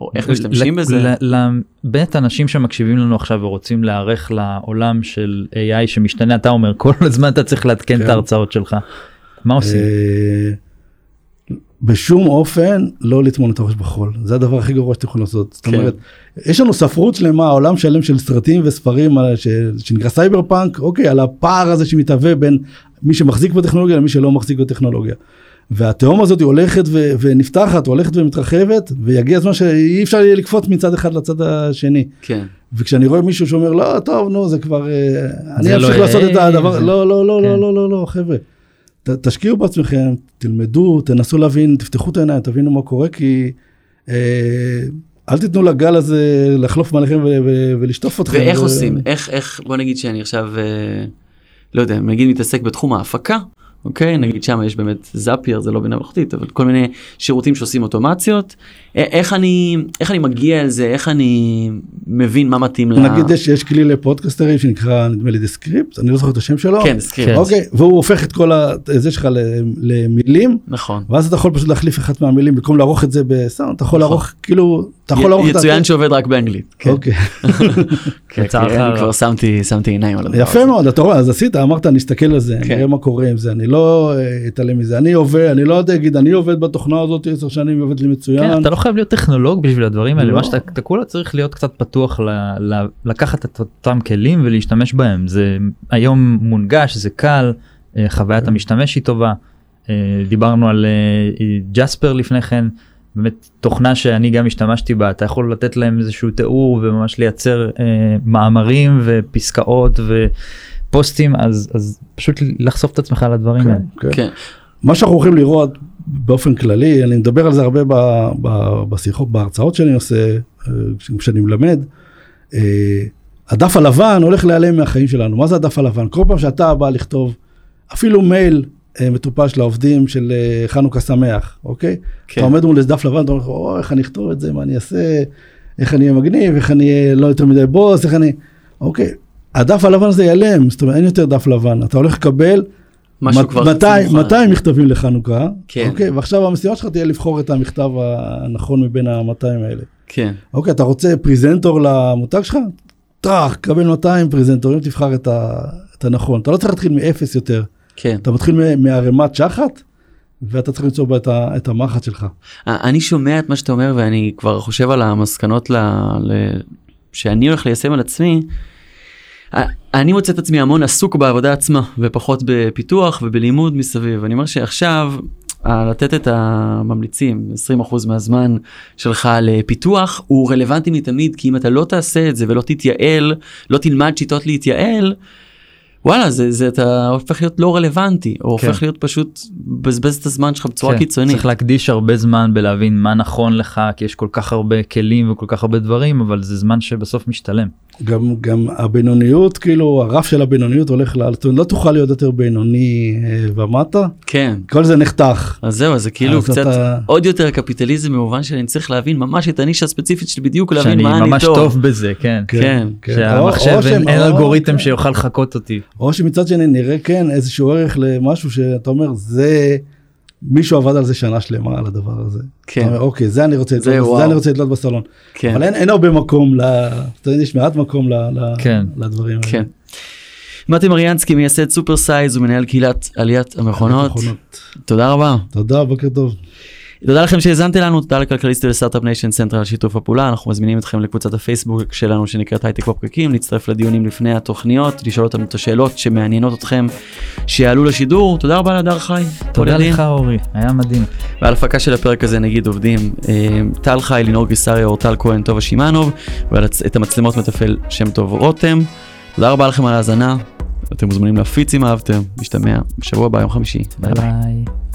[SPEAKER 1] או איך משתמשים
[SPEAKER 3] ל-
[SPEAKER 1] בזה.
[SPEAKER 3] ל- ל- באמת אנשים שמקשיבים לנו עכשיו ורוצים להיערך לעולם של AI שמשתנה אתה אומר כל הזמן אתה צריך לעדכן את
[SPEAKER 5] כן.
[SPEAKER 3] ההרצאות שלך. מה עושים?
[SPEAKER 5] בשום אופן לא לטמון את הראש בחול זה הדבר הכי גרוע שאתם יכולים לעשות. זאת
[SPEAKER 1] כן.
[SPEAKER 5] אומרת יש לנו ספרות שלמה עולם שלם של סרטים וספרים אה, ש- שנקרא סייבר פאנק אוקיי על הפער הזה שמתהווה בין מי שמחזיק בטכנולוגיה למי שלא מחזיק בטכנולוגיה. והתהום הזאת הולכת ו- ונפתחת הולכת ומתרחבת ויגיע הזמן שאי אפשר יהיה לקפוץ מצד אחד לצד השני.
[SPEAKER 1] כן.
[SPEAKER 5] וכשאני רואה מישהו שאומר לא טוב נו זה כבר אה, אני
[SPEAKER 3] זה לא
[SPEAKER 5] אמשיך לעשות את הדבר
[SPEAKER 3] זה-
[SPEAKER 5] לא לא לא
[SPEAKER 3] כן.
[SPEAKER 5] לא לא לא לא חבר'ה. ת, תשקיעו בעצמכם תלמדו תנסו להבין תפתחו את העיניים תבינו מה קורה כי אה, אל תיתנו לגל הזה לחלוף מעליכם ולשטוף אתכם.
[SPEAKER 1] ואיך
[SPEAKER 5] ו-
[SPEAKER 1] עושים? איך, איך, בוא נגיד שאני עכשיו, אה, לא יודע, נגיד מתעסק בתחום ההפקה, אוקיי? נגיד שם יש באמת Zapier, זה לא בינה מלאכותית, אבל כל מיני שירותים שעושים אוטומציות. איך אני, איך אני מגיע אל זה, איך אני מבין מה מתאים ל...
[SPEAKER 5] נגיד יש, יש כלי לפודקאסטרים שנקרא נדמה לי Descript אני לא זוכר את השם שלו.
[SPEAKER 1] כן,
[SPEAKER 3] Descript.
[SPEAKER 5] אוקיי והוא הופך את כל ה- זה שלך למילים
[SPEAKER 1] נכון.
[SPEAKER 5] ואז אתה יכול פשוט להחליף אחת מהמילים במקום לערוך את זה בסאונד אתה יכול
[SPEAKER 1] נכון.
[SPEAKER 5] לערוך כאילו אתה יכול לערוך את
[SPEAKER 1] יצוין שעובד רק באנגלית. כן,
[SPEAKER 5] אוקיי.
[SPEAKER 1] כן, כן, כבר שמתי שמתי עיניים על הדבר
[SPEAKER 5] יפה
[SPEAKER 1] הזה.
[SPEAKER 5] מאוד אתה רואה אז עשית אמרת נסתכל על זה. נראה מה קורה עם זה אני לא אה, אתעלם מזה. אני עובד, אני לא יודע, אגיד, אני עובד בתוכנה הזאת עשר שנים, היא עובדת לי מצוין.
[SPEAKER 3] חייב להיות טכנולוג בשביל הדברים האלה,
[SPEAKER 5] לא.
[SPEAKER 3] מה שאתה אתה כולה צריך להיות קצת פתוח ל, ל, לקחת את אותם כלים ולהשתמש בהם. זה היום מונגש, זה קל, אה, חוויית
[SPEAKER 5] כן.
[SPEAKER 3] המשתמש היא טובה. אה, דיברנו על אה, ג'ספר לפני כן, באמת תוכנה שאני גם השתמשתי בה, אתה יכול לתת להם איזשהו תיאור וממש לייצר אה, מאמרים ופסקאות ופוסטים, אז, אז פשוט לחשוף את עצמך לדברים האלה.
[SPEAKER 5] כן, כן.
[SPEAKER 1] כן.
[SPEAKER 5] מה שאנחנו הולכים לראות באופן כללי, אני מדבר על זה הרבה ב, ב, בשיחות, בהרצאות שאני עושה, אה, כשאני מלמד, אה, הדף הלבן הולך להיעלם מהחיים שלנו. מה זה הדף הלבן? כל פעם שאתה בא לכתוב אפילו מייל אה, מטופש לעובדים של חנוכה שמח, אוקיי?
[SPEAKER 1] כן.
[SPEAKER 5] אתה עומד מול איזה דף לבן, אתה אומר, או, איך אני אכתוב את זה, מה אני אעשה, איך אני אהיה מגניב, איך אני אהיה לא יותר מדי בוס, איך אני... אוקיי, הדף הלבן הזה ייעלם, זאת אומרת, אין יותר דף לבן. אתה הולך לקבל
[SPEAKER 1] משהו כבר
[SPEAKER 5] 200
[SPEAKER 1] חצי מוכן.
[SPEAKER 5] 200 מכתבים לחנוכה,
[SPEAKER 1] כן.
[SPEAKER 5] אוקיי, ועכשיו המשימה שלך תהיה לבחור את המכתב הנכון מבין ה-200 האלה.
[SPEAKER 1] כן,
[SPEAKER 5] אוקיי, אתה רוצה פריזנטור למותג שלך? טראח, קבל 200 פריזנטורים, תבחר את, ה, את הנכון. אתה לא צריך להתחיל מאפס יותר,
[SPEAKER 1] כן.
[SPEAKER 5] אתה מתחיל מערימת שחת, ואתה צריך למצוא בה את, ה, את המחט שלך.
[SPEAKER 1] אה, אני שומע את מה שאתה אומר ואני כבר חושב על המסקנות ל... ל... שאני הולך ליישם על עצמי. אני מוצא את עצמי המון עסוק בעבודה עצמה ופחות בפיתוח ובלימוד מסביב. אני אומר שעכשיו אה, לתת את הממליצים 20% מהזמן שלך לפיתוח הוא רלוונטי מתמיד כי אם אתה לא תעשה את זה ולא תתייעל, לא תלמד שיטות להתייעל, וואלה זה, זה אתה הופך להיות לא רלוונטי או
[SPEAKER 3] כן.
[SPEAKER 1] הופך להיות פשוט בזבז את הזמן שלך בצורה
[SPEAKER 3] כן,
[SPEAKER 1] קיצונית.
[SPEAKER 3] צריך להקדיש הרבה זמן בלהבין מה נכון לך כי יש כל כך הרבה כלים וכל כך הרבה דברים אבל זה זמן שבסוף משתלם.
[SPEAKER 5] גם, גם הבינוניות, כאילו, הרף של הבינוניות הולך לעלות, לא תוכל להיות יותר בינוני אה, ומטה,
[SPEAKER 1] כן.
[SPEAKER 5] כל זה נחתך.
[SPEAKER 1] אז זהו, זה כאילו
[SPEAKER 5] אז
[SPEAKER 1] קצת
[SPEAKER 5] אתה-
[SPEAKER 1] עוד יותר קפיטליזם במובן שאני צריך להבין ממש את הנישה הספציפית שלי בדיוק להבין
[SPEAKER 3] שאני
[SPEAKER 1] מה אני
[SPEAKER 3] ממש
[SPEAKER 1] טוב.
[SPEAKER 3] טוב בזה כן.
[SPEAKER 1] כן.
[SPEAKER 3] שהמחשב
[SPEAKER 5] או- או
[SPEAKER 3] אין
[SPEAKER 5] שהם-
[SPEAKER 3] אין
[SPEAKER 5] או-
[SPEAKER 3] אלגוריתם
[SPEAKER 5] כן.
[SPEAKER 3] שיוכל לחקות אותי.
[SPEAKER 5] או שמצד שני נראה כן איזשהו ערך למשהו שאתה אומר זה מישהו עבד על זה שנה שלמה על הדבר הזה.
[SPEAKER 1] כן.
[SPEAKER 5] אומר, אוקיי זה אני רוצה
[SPEAKER 1] זה
[SPEAKER 5] לתלות. זה אני רוצה לתלות בסלון.
[SPEAKER 1] כן.
[SPEAKER 5] אבל אין, אין הרבה מקום ל... יש מעט מקום ל, ל,
[SPEAKER 3] כן.
[SPEAKER 5] לדברים האלה.
[SPEAKER 1] כן. מתי מריאנסקי מייסד Supersize ומנהל קהילת עליית המכונות.
[SPEAKER 5] מכונות.
[SPEAKER 1] תודה רבה.
[SPEAKER 5] תודה בוקר טוב.
[SPEAKER 1] תודה לכם שהאזנתם לנו, תודה לכלכליסט ול Start-Up Nation Central על שיתוף הפעולה, אנחנו מזמינים אתכם לקבוצת הפייסבוק שלנו שנקראת הייטק בפקקים, להצטרף לדיונים לפני התוכניות, לשאול אותנו את השאלות שמעניינות אתכם שיעלו לשידור, תודה רבה להדר חי.
[SPEAKER 3] תודה. לך אורי היה מדהים.
[SPEAKER 1] ועל הפקה של הפרק הזה נגיד עובדים אה, טל חי, לינור גיסריה, אורטל כהן, טובה שמענוב, ואת המצלמות מתפעל שם טוב רותם. תודה רבה לכם על ההאזנה, אתם מוזמנים להפיץ אם אהבתם, נשתמע בשבוע הבא יום חמישי. ביי. ביי.